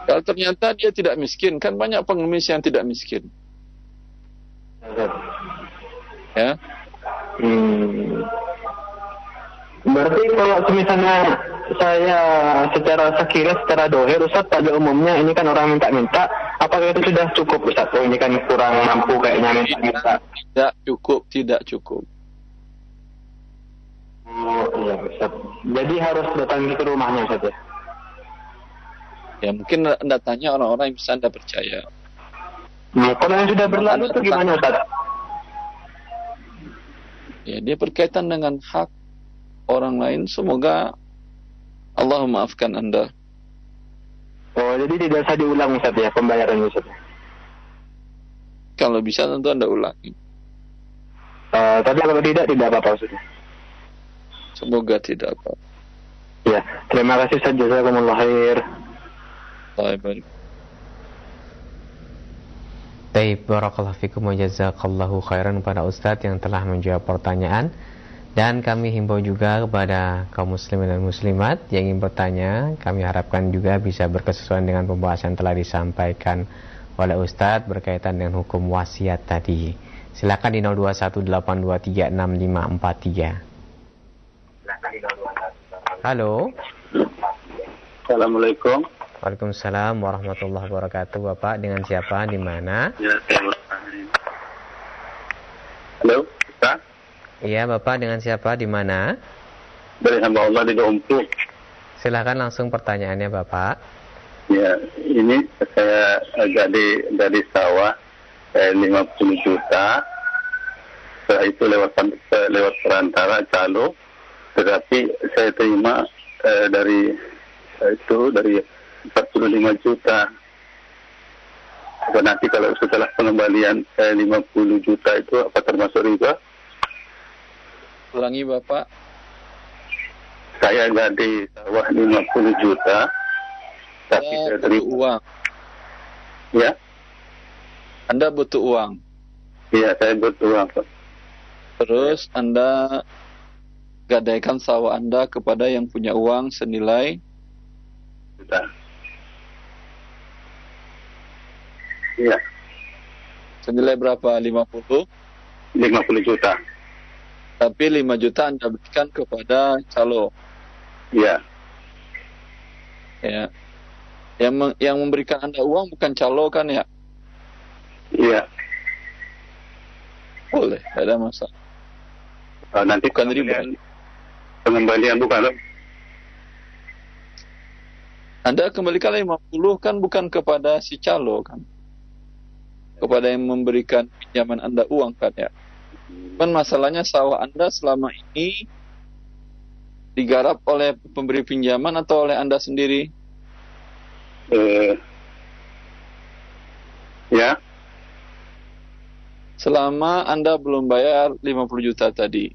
Kalau ternyata dia tidak miskin, kan banyak pengemis yang tidak miskin. Ya, Hmm. Berarti kalau misalnya saya secara sekilas secara dohir Ustaz pada umumnya ini kan orang minta-minta apakah itu sudah cukup Ustaz? Oh ini kan kurang mampu kayaknya minta-minta. tidak cukup, tidak cukup. Oh iya Ustaz. Jadi harus datang ke rumahnya Ustaz ya? Ya mungkin Anda tanya orang-orang yang bisa Anda percaya. Nah, kalau yang sudah berlalu itu gimana Ustaz? Ya, dia berkaitan dengan hak orang lain. Semoga Allah memaafkan Anda. Oh jadi tidak usah diulang Ustaz ya pembayaran Ustaz. Kalau bisa tentu Anda ulangi. Uh, tapi kalau tidak tidak apa-apa Ustaz. Semoga tidak apa. Ya, terima kasih Ustaz jazakumullah khair. Baik, Taib barakallahu fikum wa jazakallahu khairan kepada Ustadz yang telah menjawab pertanyaan. Dan kami himbau juga kepada kaum muslimin dan muslimat yang ingin bertanya kami harapkan juga bisa berkesesuaian dengan pembahasan yang telah disampaikan oleh Ustadz berkaitan dengan hukum wasiat tadi. Silakan di 0218236543 Halo. Assalamualaikum. Waalaikumsalam warahmatullahi wabarakatuh Bapak dengan siapa di mana Ya. Halo, Ustaz. Iya Bapak dengan siapa di mana Dari hamba Allah di Dompu. Silahkan langsung pertanyaannya Bapak Ya, ini saya agak di dari sawah saya 50 juta. Setelah itu lewat lewat perantara calo, tetapi saya terima eh, dari eh, itu dari 45 juta. Dan nanti kalau setelah pengembalian saya 50 juta itu apa termasuk riba? Ulangi Bapak. Saya agak di sawah 50 juta. Tapi Anda saya butuh terima. uang. Ya, Anda butuh uang. iya saya butuh uang. Pak. Terus Anda gadaikan sawah Anda kepada yang punya uang senilai Juta. Iya, senilai berapa? 50. 50 juta. Tapi 5 juta Anda berikan kepada calo. Iya, Ya. Yang yang memberikan Anda uang bukan calo kan ya? iya. Boleh, tidak ada masalah. Oh, nanti Bukan riba. pengembalian, bukan. Anda kembalikan 50 kan bukan kepada si calo kan? Kepada yang memberikan pinjaman Anda uang kan ya? Kan masalahnya sawah Anda selama ini digarap oleh pemberi pinjaman atau oleh Anda sendiri? Eh, ya, Selama Anda belum bayar 50 juta tadi.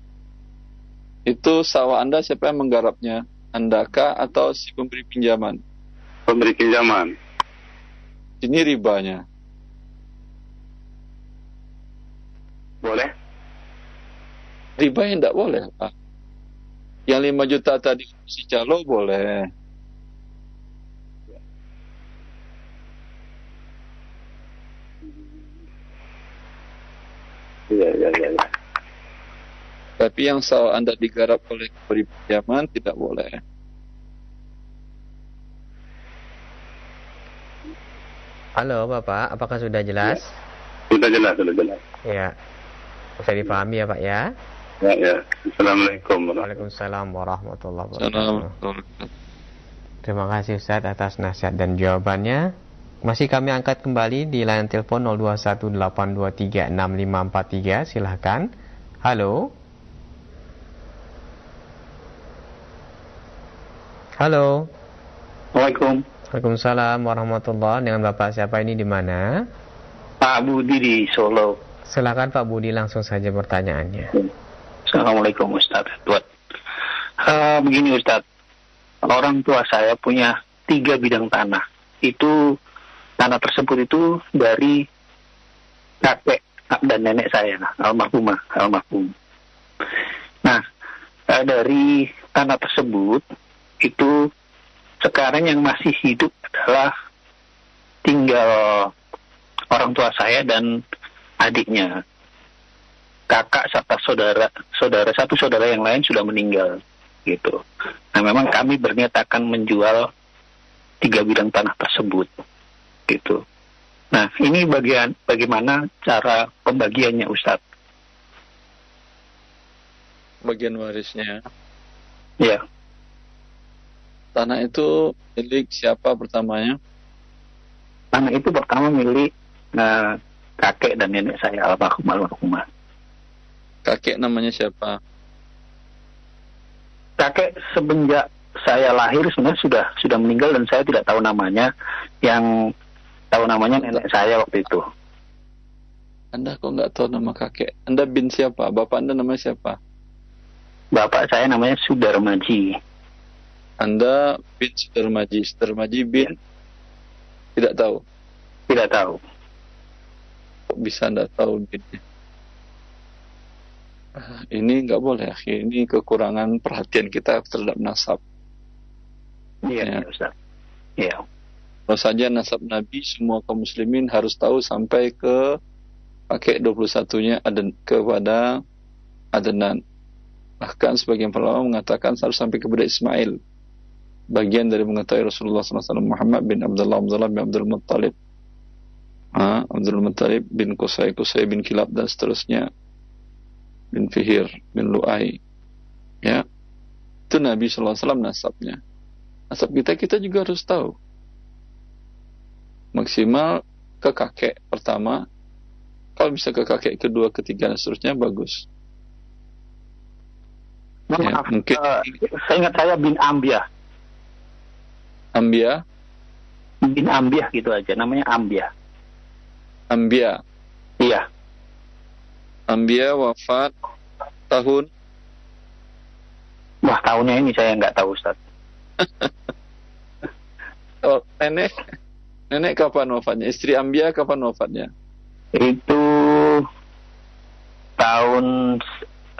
Itu sawah Anda siapa yang menggarapnya? Andaka atau si pemberi pinjaman? Pemberi pinjaman. Ini ribanya. Boleh? Riba yang tidak boleh. Pak. Yang 5 juta tadi si calo boleh. Iya, iya, iya. Ya. Tapi yang sawah Anda digarap oleh pemberi pinjaman tidak boleh. Halo Bapak, apakah sudah jelas? Sudah jelas, sudah jelas. Ya. Bisa dipahami ya Pak ya? Ya, ya. Assalamualaikum warahmatullahi Waalaikumsalam warahmatullahi wabarakatuh. Terima kasih Ustaz atas nasihat dan jawabannya. Masih kami angkat kembali di line telepon 0218236543. Silahkan. Halo. Halo. Waalaikum. Waalaikumsalam warahmatullahi Dengan Bapak siapa ini di mana? Pak Budi di Solo. Silakan Pak Budi langsung saja pertanyaannya. Assalamualaikum Ustaz Edward. Uh, begini Ustaz, orang tua saya punya tiga bidang tanah. Itu tanah tersebut itu dari kakek dan nenek saya, almarhumah, almarhum. Nah, uh, dari tanah tersebut itu sekarang yang masih hidup adalah tinggal orang tua saya dan adiknya. Kakak serta saudara, saudara satu saudara yang lain sudah meninggal gitu. Nah, memang kami berniat akan menjual tiga bidang tanah tersebut gitu. Nah, ini bagian bagaimana cara pembagiannya Ustadz? Bagian warisnya. Ya. Tanah itu milik siapa pertamanya? Tanah itu pertama milik nah, kakek dan nenek saya almarhum almarhumah. Kakek namanya siapa? Kakek semenjak saya lahir sebenarnya sudah sudah meninggal dan saya tidak tahu namanya. Yang tahu namanya nenek saya waktu itu. Anda kok nggak tahu nama kakek? Anda bin siapa? Bapak Anda namanya siapa? Bapak saya namanya Sudarmaji. Anda bin Sudarmaji. Sudarmaji bin tidak tahu. Tidak tahu. Kok bisa Anda tahu binnya? Ah, Ini nggak boleh, akhi. Ini kekurangan perhatian kita terhadap nasab. Iya, Ya. ya. Ustaz. Iya. Saja nasab Nabi, semua kaum muslimin harus tahu sampai ke pakai 21-nya Aden, kepada Adnan. Bahkan sebagian ulama mengatakan harus sampai kepada Ismail. Bagian dari mengetahui Rasulullah SAW Muhammad bin Abdullah Abdullah bin Abdul Muttalib. Abdul Muttalib bin Qusay, Qusay bin Kilab dan seterusnya. Bin Fihir, bin Lu'ai. Ya. Itu Nabi SAW nasabnya. Nasab kita, kita juga harus tahu. Maksimal ke kakek pertama. Kalau bisa ke kakek kedua, ketiga, dan seterusnya, bagus. Mohon Ya, maaf. mungkin- eh, saya ingat saya bin Ambia. Ambia, Bin Ambia gitu aja. Namanya Ambia. Ambia. Iya. Ambia wafat tahun Wah, tahunnya ini saya nggak tahu Ustaz. (laughs) oh, nenek nenek kapan wafatnya? Istri Ambia kapan wafatnya? Itu tahun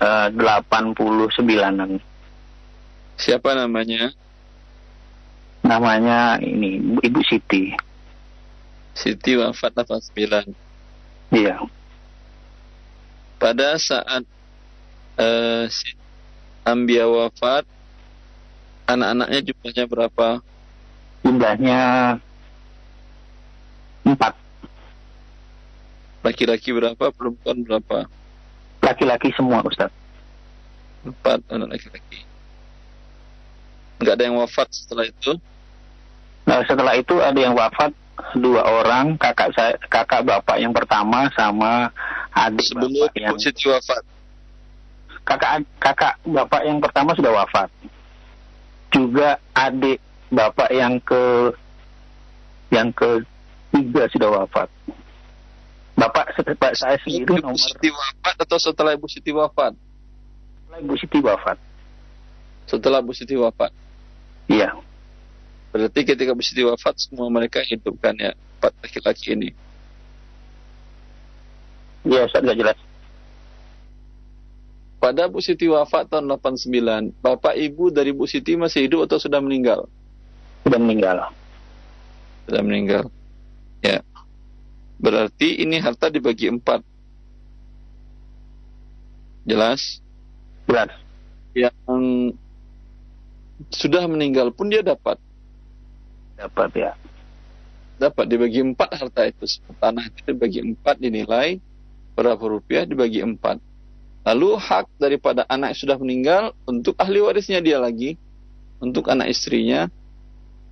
eh, 89-an. Siapa namanya? Namanya ini Ibu Siti. Siti wafat 89. Iya. Pada saat eh, si Ambia wafat, anak-anaknya jumlahnya berapa? Jumlahnya empat. Laki-laki berapa? Perempuan berapa? Laki-laki semua Ustaz. Empat anak laki-laki. Nggak ada yang wafat setelah itu? Nah, setelah itu ada yang wafat dua orang, kakak saya, kakak bapak yang pertama sama adik Sebelum bapak yang Ibu Siti wafat. kakak kakak bapak yang pertama sudah wafat. Juga adik bapak yang ke yang ketiga sudah wafat. Bapak bapak saya sendiri Ibu nomor Siti wafat atau setelah Ibu Siti wafat? Ibu Siti wafat. Setelah Ibu Siti wafat. Iya. Berarti ketika Bu Siti wafat semua mereka hidupkan ya empat laki-laki ini. Iya, Ustaz nggak jelas. Pada Bu Siti wafat tahun 89, bapak ibu dari Bu Siti masih hidup atau sudah meninggal? Sudah meninggal. Sudah meninggal. Ya. Berarti ini harta dibagi empat. Jelas? Jelas. Yang sudah meninggal pun dia dapat. Dapat ya. Dapat dibagi empat harta itu. Tanah itu dibagi empat dinilai berapa rupiah dibagi empat. Lalu hak daripada anak yang sudah meninggal untuk ahli warisnya dia lagi, untuk anak istrinya.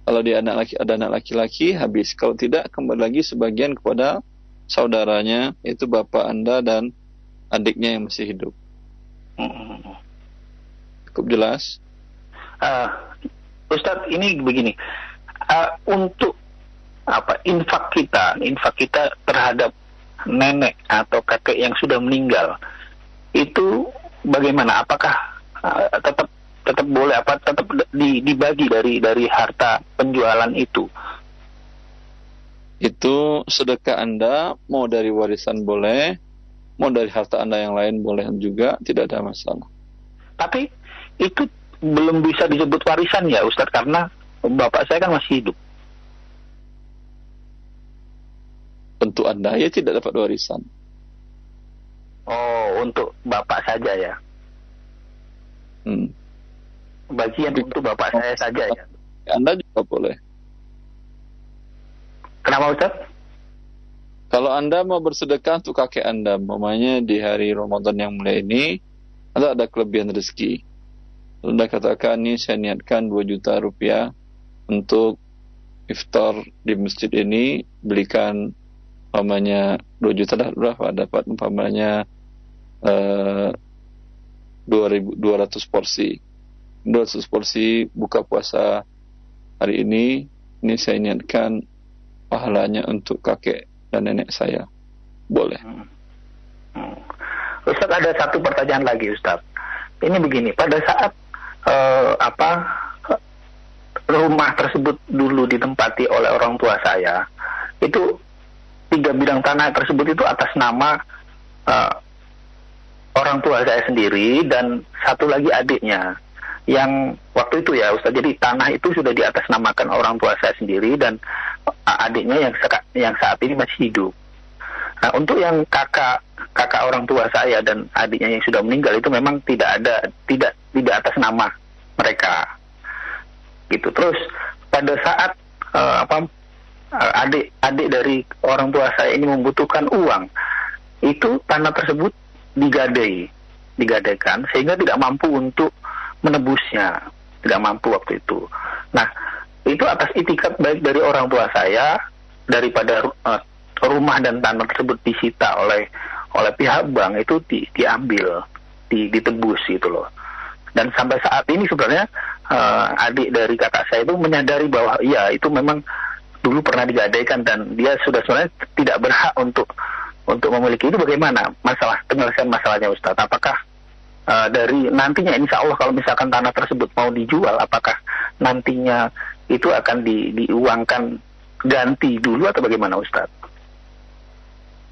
Kalau dia anak laki ada anak laki-laki habis. Kalau tidak kembali lagi sebagian kepada saudaranya yaitu bapak anda dan adiknya yang masih hidup. Hmm. Cukup jelas? Uh, Ustadz ini begini, uh, untuk apa infak kita, infak kita terhadap nenek atau kakek yang sudah meninggal itu bagaimana? Apakah uh, tetap tetap boleh apa tetap di, dibagi dari dari harta penjualan itu? Itu sedekah Anda mau dari warisan boleh, mau dari harta Anda yang lain boleh juga, tidak ada masalah. Tapi itu belum bisa disebut warisan ya Ustadz karena bapak saya kan masih hidup. Tentu Anda ya tidak dapat warisan. Oh, untuk bapak saja ya. Hmm. Bagian untuk bapak saya saja ya. Anda juga boleh. Kenapa Ustaz? Kalau Anda mau bersedekah untuk kakek Anda, mamanya di hari Ramadan yang mulai ini, Anda ada kelebihan rezeki. Anda katakan, ini saya niatkan 2 juta rupiah untuk iftar di masjid ini, belikan umpamanya 2 juta berapa? Dapat umpamanya uh, 2000 200 porsi. 200 porsi buka puasa hari ini ini saya niatkan pahalanya untuk kakek dan nenek saya. Boleh. Hmm. Hmm. Ustaz ada satu pertanyaan lagi Ustaz. Ini begini pada saat uh, apa rumah tersebut dulu ditempati oleh orang tua saya itu tiga bidang tanah tersebut itu atas nama uh, orang tua saya sendiri dan satu lagi adiknya yang waktu itu ya Ustaz jadi tanah itu sudah di atas namakan orang tua saya sendiri dan adiknya yang yang saat ini masih hidup. Nah untuk yang kakak kakak orang tua saya dan adiknya yang sudah meninggal itu memang tidak ada tidak tidak atas nama mereka gitu terus pada saat uh, apa Eh, adik-adik dari orang tua saya ini membutuhkan uang, itu tanah tersebut digadai, digadaikan sehingga tidak mampu untuk menebusnya, tidak mampu waktu itu. Nah, itu atas itikat baik dari orang tua saya daripada uh, rumah dan tanah tersebut disita oleh oleh pihak bank itu di, diambil, di, ditebus gitu loh. Dan sampai saat ini sebenarnya uh, adik dari kakak saya itu menyadari bahwa iya itu memang dulu pernah digadaikan dan dia sudah sebenarnya tidak berhak untuk untuk memiliki itu bagaimana masalah penyelesaian masalahnya Ustaz? Apakah uh, dari nantinya insya Allah kalau misalkan tanah tersebut mau dijual, apakah nantinya itu akan di, diuangkan ganti dulu atau bagaimana Ustaz?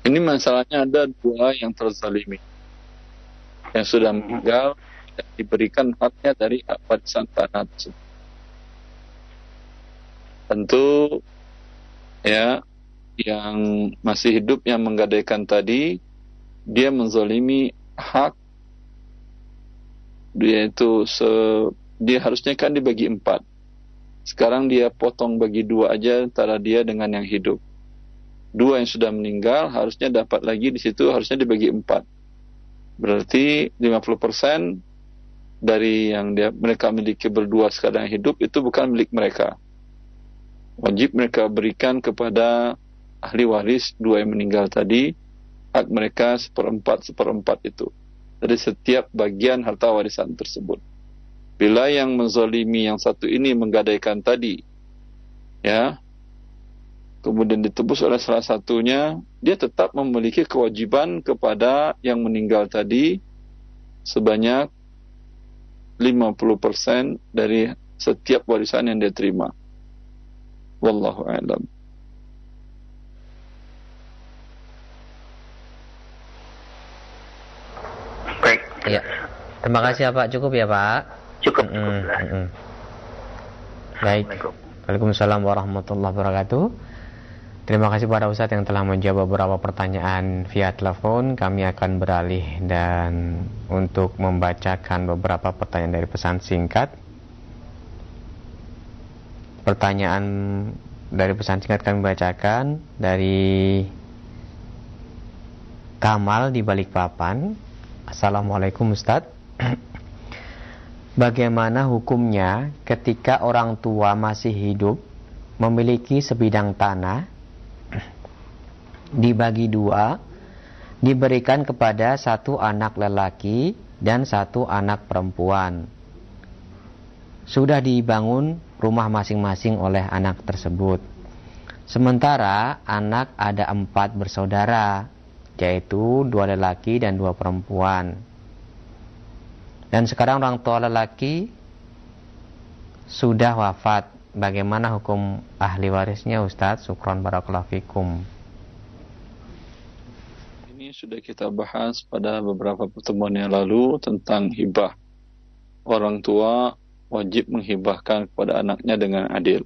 Ini masalahnya ada dua yang terzalimi. Yang sudah hmm. meninggal dan diberikan haknya dari warisan tanah tersebut. Tentu ya yang masih hidup yang menggadaikan tadi dia menzalimi hak dia itu se, dia harusnya kan dibagi empat. Sekarang dia potong bagi dua aja antara dia dengan yang hidup. Dua yang sudah meninggal harusnya dapat lagi di situ harusnya dibagi empat. Berarti 50% dari yang dia mereka miliki berdua sekarang hidup itu bukan milik mereka wajib mereka berikan kepada ahli waris dua yang meninggal tadi hak mereka seperempat seperempat itu dari setiap bagian harta warisan tersebut. Bila yang menzolimi yang satu ini menggadaikan tadi, ya, kemudian ditebus oleh salah satunya, dia tetap memiliki kewajiban kepada yang meninggal tadi sebanyak 50% dari setiap warisan yang dia terima. Wallahu a'lam. Baik. Ya. Terima kasih ya Pak. Cukup ya Pak. Cukup. Mm -hmm. Baik. Waalaikumsalam warahmatullahi wabarakatuh. Terima kasih pada Ustadz yang telah menjawab beberapa pertanyaan via telepon. Kami akan beralih dan untuk membacakan beberapa pertanyaan dari pesan singkat. Pertanyaan dari pesan singkat kami bacakan dari Kamal di Balikpapan. Assalamualaikum Ustadz. (clears throat) Bagaimana hukumnya ketika orang tua masih hidup memiliki sebidang tanah dibagi dua, diberikan kepada satu anak lelaki dan satu anak perempuan. Sudah dibangun rumah masing-masing oleh anak tersebut. Sementara anak ada empat bersaudara, yaitu dua lelaki dan dua perempuan. Dan sekarang orang tua lelaki sudah wafat. Bagaimana hukum ahli warisnya Ustadz? Sukron barakallahu fikum sudah kita bahas pada beberapa pertemuan yang lalu tentang hibah. Orang tua wajib menghibahkan kepada anaknya dengan adil.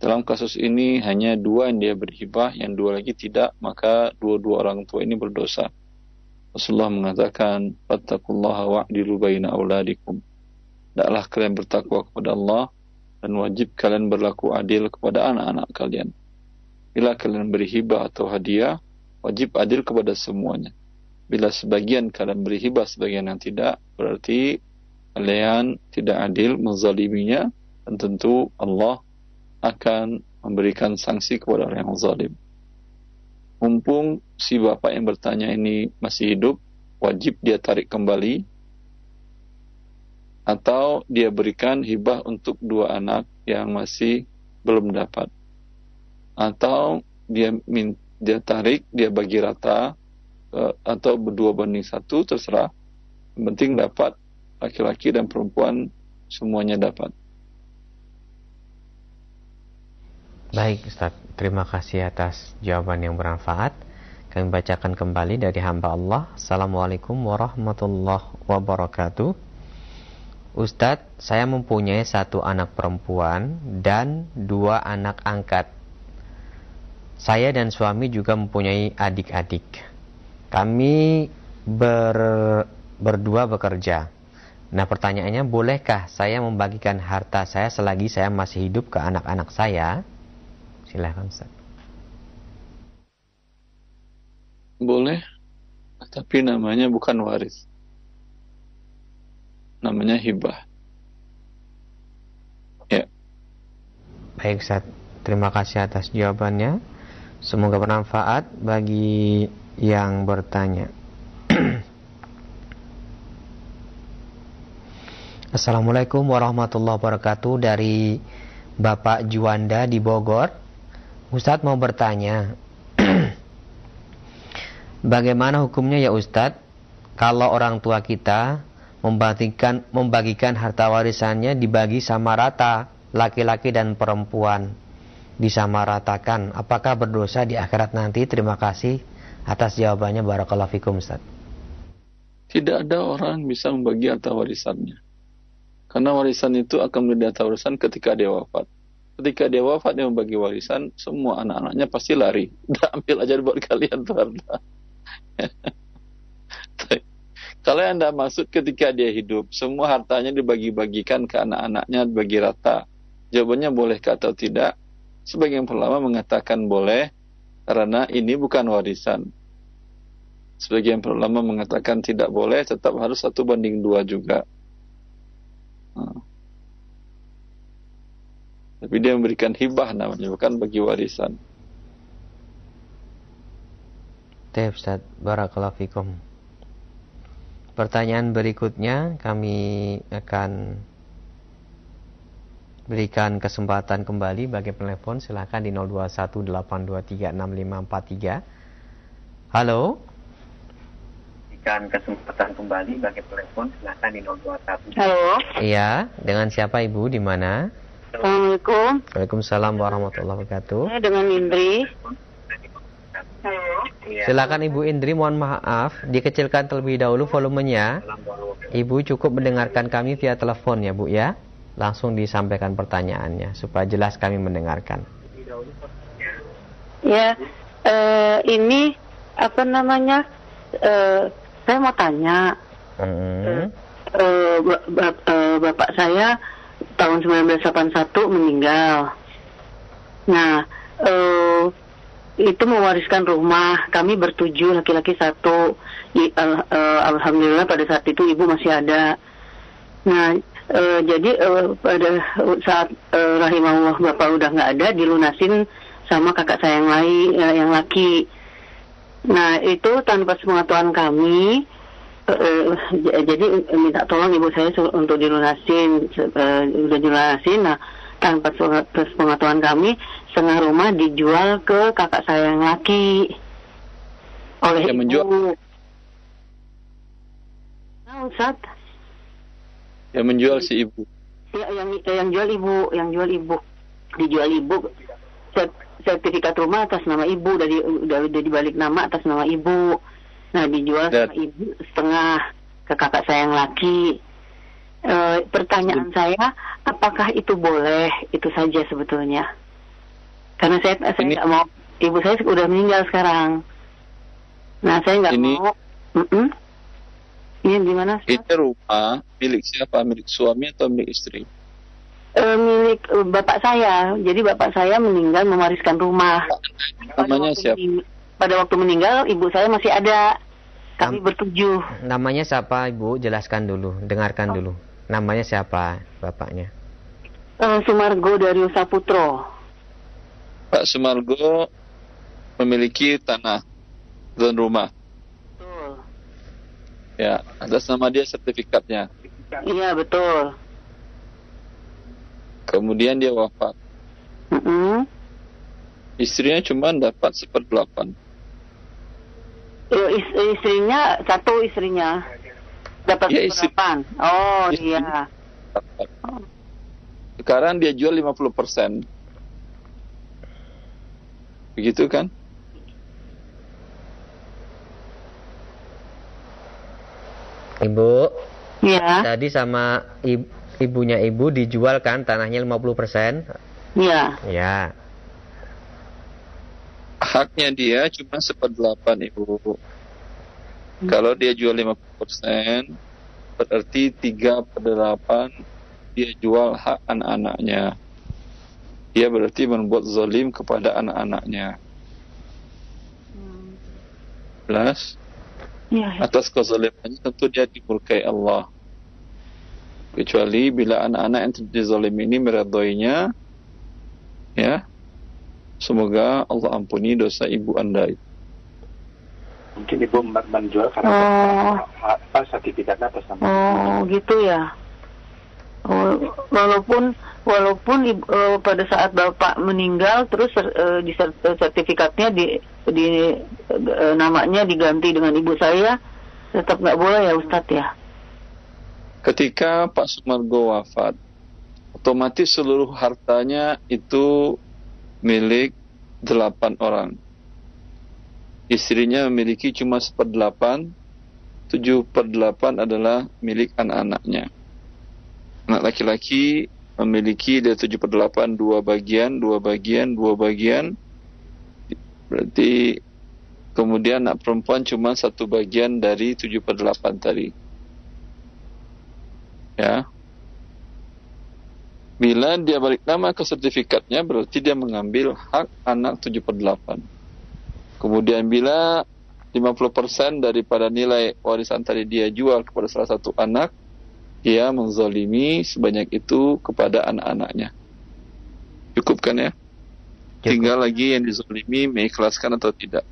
Dalam kasus ini hanya dua yang dia berhibah, yang dua lagi tidak, maka dua-dua orang tua ini berdosa. Rasulullah mengatakan, "Fattaqullaha wa'dilu baina auladikum." Hendaklah kalian bertakwa kepada Allah dan wajib kalian berlaku adil kepada anak-anak kalian. Bila kalian beri hibah atau hadiah, wajib adil kepada semuanya. Bila sebagian kalian beri hibah, sebagian yang tidak, berarti kalian tidak adil menzaliminya dan tentu Allah akan memberikan sanksi kepada orang yang zalim. Mumpung si bapak yang bertanya ini masih hidup, wajib dia tarik kembali atau dia berikan hibah untuk dua anak yang masih belum dapat. Atau dia minta dia tarik, dia bagi rata uh, atau berdua banding satu terserah. Yang penting dapat laki-laki dan perempuan semuanya dapat. Baik Ustaz, terima kasih atas jawaban yang bermanfaat. Kami bacakan kembali dari hamba Allah. Assalamualaikum warahmatullahi wabarakatuh. Ustadz, saya mempunyai satu anak perempuan dan dua anak angkat. Saya dan suami juga mempunyai adik-adik. Kami ber, berdua bekerja. Nah pertanyaannya, bolehkah saya membagikan harta saya selagi saya masih hidup ke anak-anak saya? Silahkan Ustaz. Boleh, tapi namanya bukan waris. Namanya hibah. Ya. Baik Ustaz, terima kasih atas jawabannya. Semoga bermanfaat bagi yang bertanya. (clears throat) Assalamualaikum warahmatullahi wabarakatuh dari Bapak Juanda di Bogor. Ustadz mau bertanya, (clears throat) bagaimana hukumnya ya Ustadz kalau orang tua kita membagikan membagikan harta warisannya dibagi sama rata laki-laki dan perempuan disamaratakan. Apakah berdosa di akhirat nanti? Terima kasih atas jawabannya. Barakallahu fikum Ustaz. Tidak ada orang bisa membagi harta warisannya. Karena warisan itu akan menjadi harta warisan ketika dia wafat. Ketika dia wafat dia membagi warisan semua anak-anaknya pasti lari. (laughs) Udah ambil aja buat kalian tuh harta (laughs) kalau anda masuk ketika dia hidup semua hartanya dibagi-bagikan ke anak-anaknya bagi rata. Jawabannya boleh atau tidak Sebagian ulama mengatakan boleh karena ini bukan warisan. Sebagian ulama mengatakan tidak boleh, tetap harus satu banding dua juga. Nah. Tapi dia memberikan hibah namanya, bukan bagi warisan. Tep, Ustaz. Barakallahu. Pertanyaan berikutnya kami akan berikan kesempatan kembali bagi penelpon silahkan di 0218236543 halo berikan kesempatan kembali bagi telepon silahkan di 021. Halo. Iya, dengan siapa Ibu di mana? Assalamualaikum. Waalaikumsalam warahmatullahi wabarakatuh. Saya dengan Indri. Iya. Silakan Ibu Indri, mohon maaf, dikecilkan terlebih dahulu volumenya. Ibu cukup mendengarkan kami via telepon ya Bu ya. Langsung disampaikan pertanyaannya supaya jelas kami mendengarkan. Ya, eh, ini apa namanya? Eh, saya mau tanya. Hmm. Eh, eh, bapak saya tahun 1981 meninggal. Nah, eh, itu mewariskan rumah. Kami bertujuh, laki-laki satu. Al- eh, Alhamdulillah pada saat itu ibu masih ada. Nah, eh, jadi eh, pada saat eh, rahimahullah bapak udah nggak ada, dilunasin sama kakak saya yang lain, eh, yang laki. Nah, itu tanpa sepengetahuan kami. j- jadi minta tolong ibu saya untuk dilunasin, eh, udah dilunasin. Nah, tanpa sepengetahuan kami, setengah rumah dijual ke kakak saya yang laki oleh Yang ibu. menjual? Nah, Ustaz, Yang menjual si ibu. ya, yang yang jual ibu, yang jual ibu, dijual ibu. Sert- Sertifikat rumah atas nama ibu, dari udah udah dibalik nama atas nama ibu. Nah, dijual sama ibu setengah ke kakak saya yang laki. Eh, pertanyaan saya, apakah itu boleh? Itu saja sebetulnya. Karena saya saya nggak mau, ibu saya sudah meninggal sekarang. Nah, saya nggak mau. Mm-mm. Ini gimana? Ustaz? Ini rumah milik siapa? Milik suami atau milik istri? Eh, milik eh, bapak saya. Jadi bapak saya meninggal mewariskan rumah. Namanya siapa? Pada waktu meninggal ibu saya masih ada. Kami Nam- bertujuh. Namanya siapa Ibu? Jelaskan dulu, dengarkan dulu. Namanya siapa bapaknya? Eh, Sumargo dari Saputro. Pak Sumargo memiliki tanah dan rumah. Ya, atas nama dia sertifikatnya. Iya betul. Kemudian dia wafat. Mm-mm. Istrinya cuma dapat seperdelapan. Is- istrinya satu istrinya dapat Ya, istri- delapan. Oh istri- iya. Dapat. Sekarang dia jual 50%. Begitu kan? Ibu, Iya. tadi sama ibu, ibunya Ibu dijual kan tanahnya 50%? Iya. Ya. Haknya dia cuma seperdelapan ibu. Kalau dia jual 50%, berarti 3 per 8 dia jual hak anak-anaknya. Dia berarti membuat zalim kepada anak-anaknya. Plus, Iya. atas kezalimannya tentu dia dimurkai Allah. Kecuali bila anak-anak yang dizalim ini meredainya, ya, semoga Allah ampuni dosa ibu anda itu. Mungkin ibu men- menjual karena Oh. apa sertifikatnya atas nama. Oh gitu ya. Oh, walaupun walaupun eh, pada saat bapak meninggal terus eh, di eh, sertifikatnya di di eh, namanya diganti dengan ibu saya tetap nggak boleh ya Ustadz ya. Ketika Pak Sumargo wafat, otomatis seluruh hartanya itu milik delapan orang. Istrinya memiliki cuma seperdelapan, tujuh per delapan adalah milik anak-anaknya. Anak laki-laki memiliki dari tujuh per delapan dua bagian, dua bagian, dua bagian. Berarti kemudian anak perempuan cuma satu bagian dari tujuh per delapan tadi. Ya. Bila dia balik nama ke sertifikatnya berarti dia mengambil hak anak 7 per 8. Kemudian bila 50% daripada nilai warisan tadi dia jual kepada salah satu anak, dia menzalimi sebanyak itu kepada anak-anaknya. Cukup kan ya? Tinggal lagi yang dizalimi mengikhlaskan atau tidak.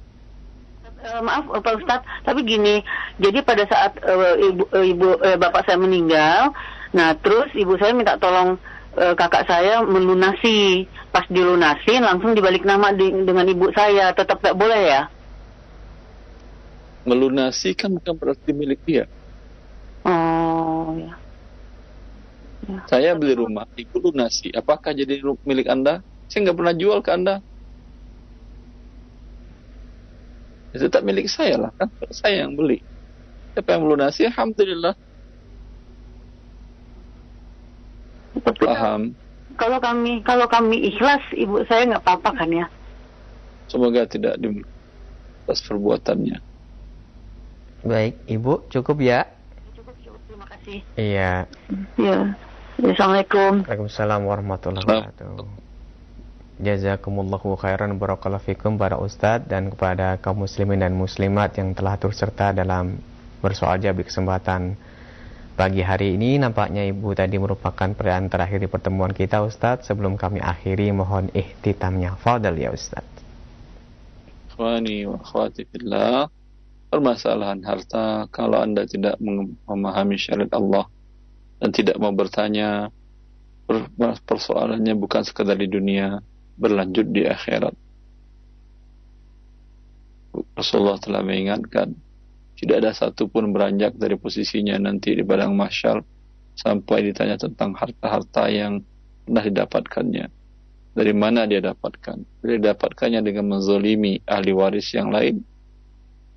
Eh, maaf eh, Pak Ustadz, tapi gini, jadi pada saat eh, ibu, eh, ibu eh, bapak saya meninggal, nah terus ibu saya minta tolong eh, kakak saya melunasi, pas dilunasin langsung dibalik nama di- dengan ibu saya, tetap nggak boleh ya? Melunasi kan bukan berarti milik dia. Oh ya. Ya. Saya beli rumah, ibu lunasi. Apakah jadi milik Anda? Saya nggak pernah jual ke Anda. Ya, tetap milik saya lah kan. Saya yang beli. Siapa yang melunasi? Alhamdulillah. Tapi Paham. Kalau kami kalau kami ikhlas, ibu saya nggak apa-apa kan ya? Semoga tidak di atas perbuatannya. Baik, Ibu cukup ya? Cukup cukup terima kasih. Iya. Ya. Assalamualaikum. Waalaikumsalam warahmatullahi wabarakatuh. Jazakumullahu khairan barakallahu fikum para ustadz dan kepada kaum muslimin dan muslimat yang telah turut serta dalam bersoal jawab di kesempatan pagi hari ini nampaknya ibu tadi merupakan pertanyaan terakhir di pertemuan kita ustadz sebelum kami akhiri mohon ihtitamnya fadal ya ustadz Ikhwani wa akhwati fillah. Permasalahan harta kalau Anda tidak mem- memahami syariat Allah dan tidak mau bertanya per- persoalannya bukan sekadar di dunia berlanjut di akhirat. Rasulullah telah mengingatkan tidak ada satupun beranjak dari posisinya nanti di padang mahsyar sampai ditanya tentang harta-harta yang pernah didapatkannya. Dari mana dia dapatkan? Dia dapatkannya dengan menzolimi ahli waris yang lain.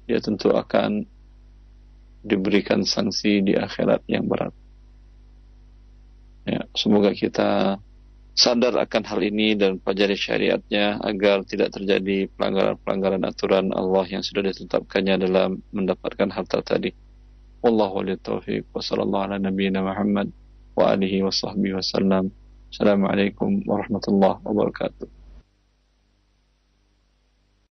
Dia tentu akan diberikan sanksi di akhirat yang berat. Ya, semoga kita sadar akan hal ini dan pelajari syariatnya agar tidak terjadi pelanggaran-pelanggaran aturan Allah yang sudah ditetapkannya dalam mendapatkan harta tadi. Wallahu a'lam taufiq wa sallallahu ala nabiyyina Muhammad wa alihi wa sahbihi wasallam. Assalamualaikum warahmatullahi wabarakatuh.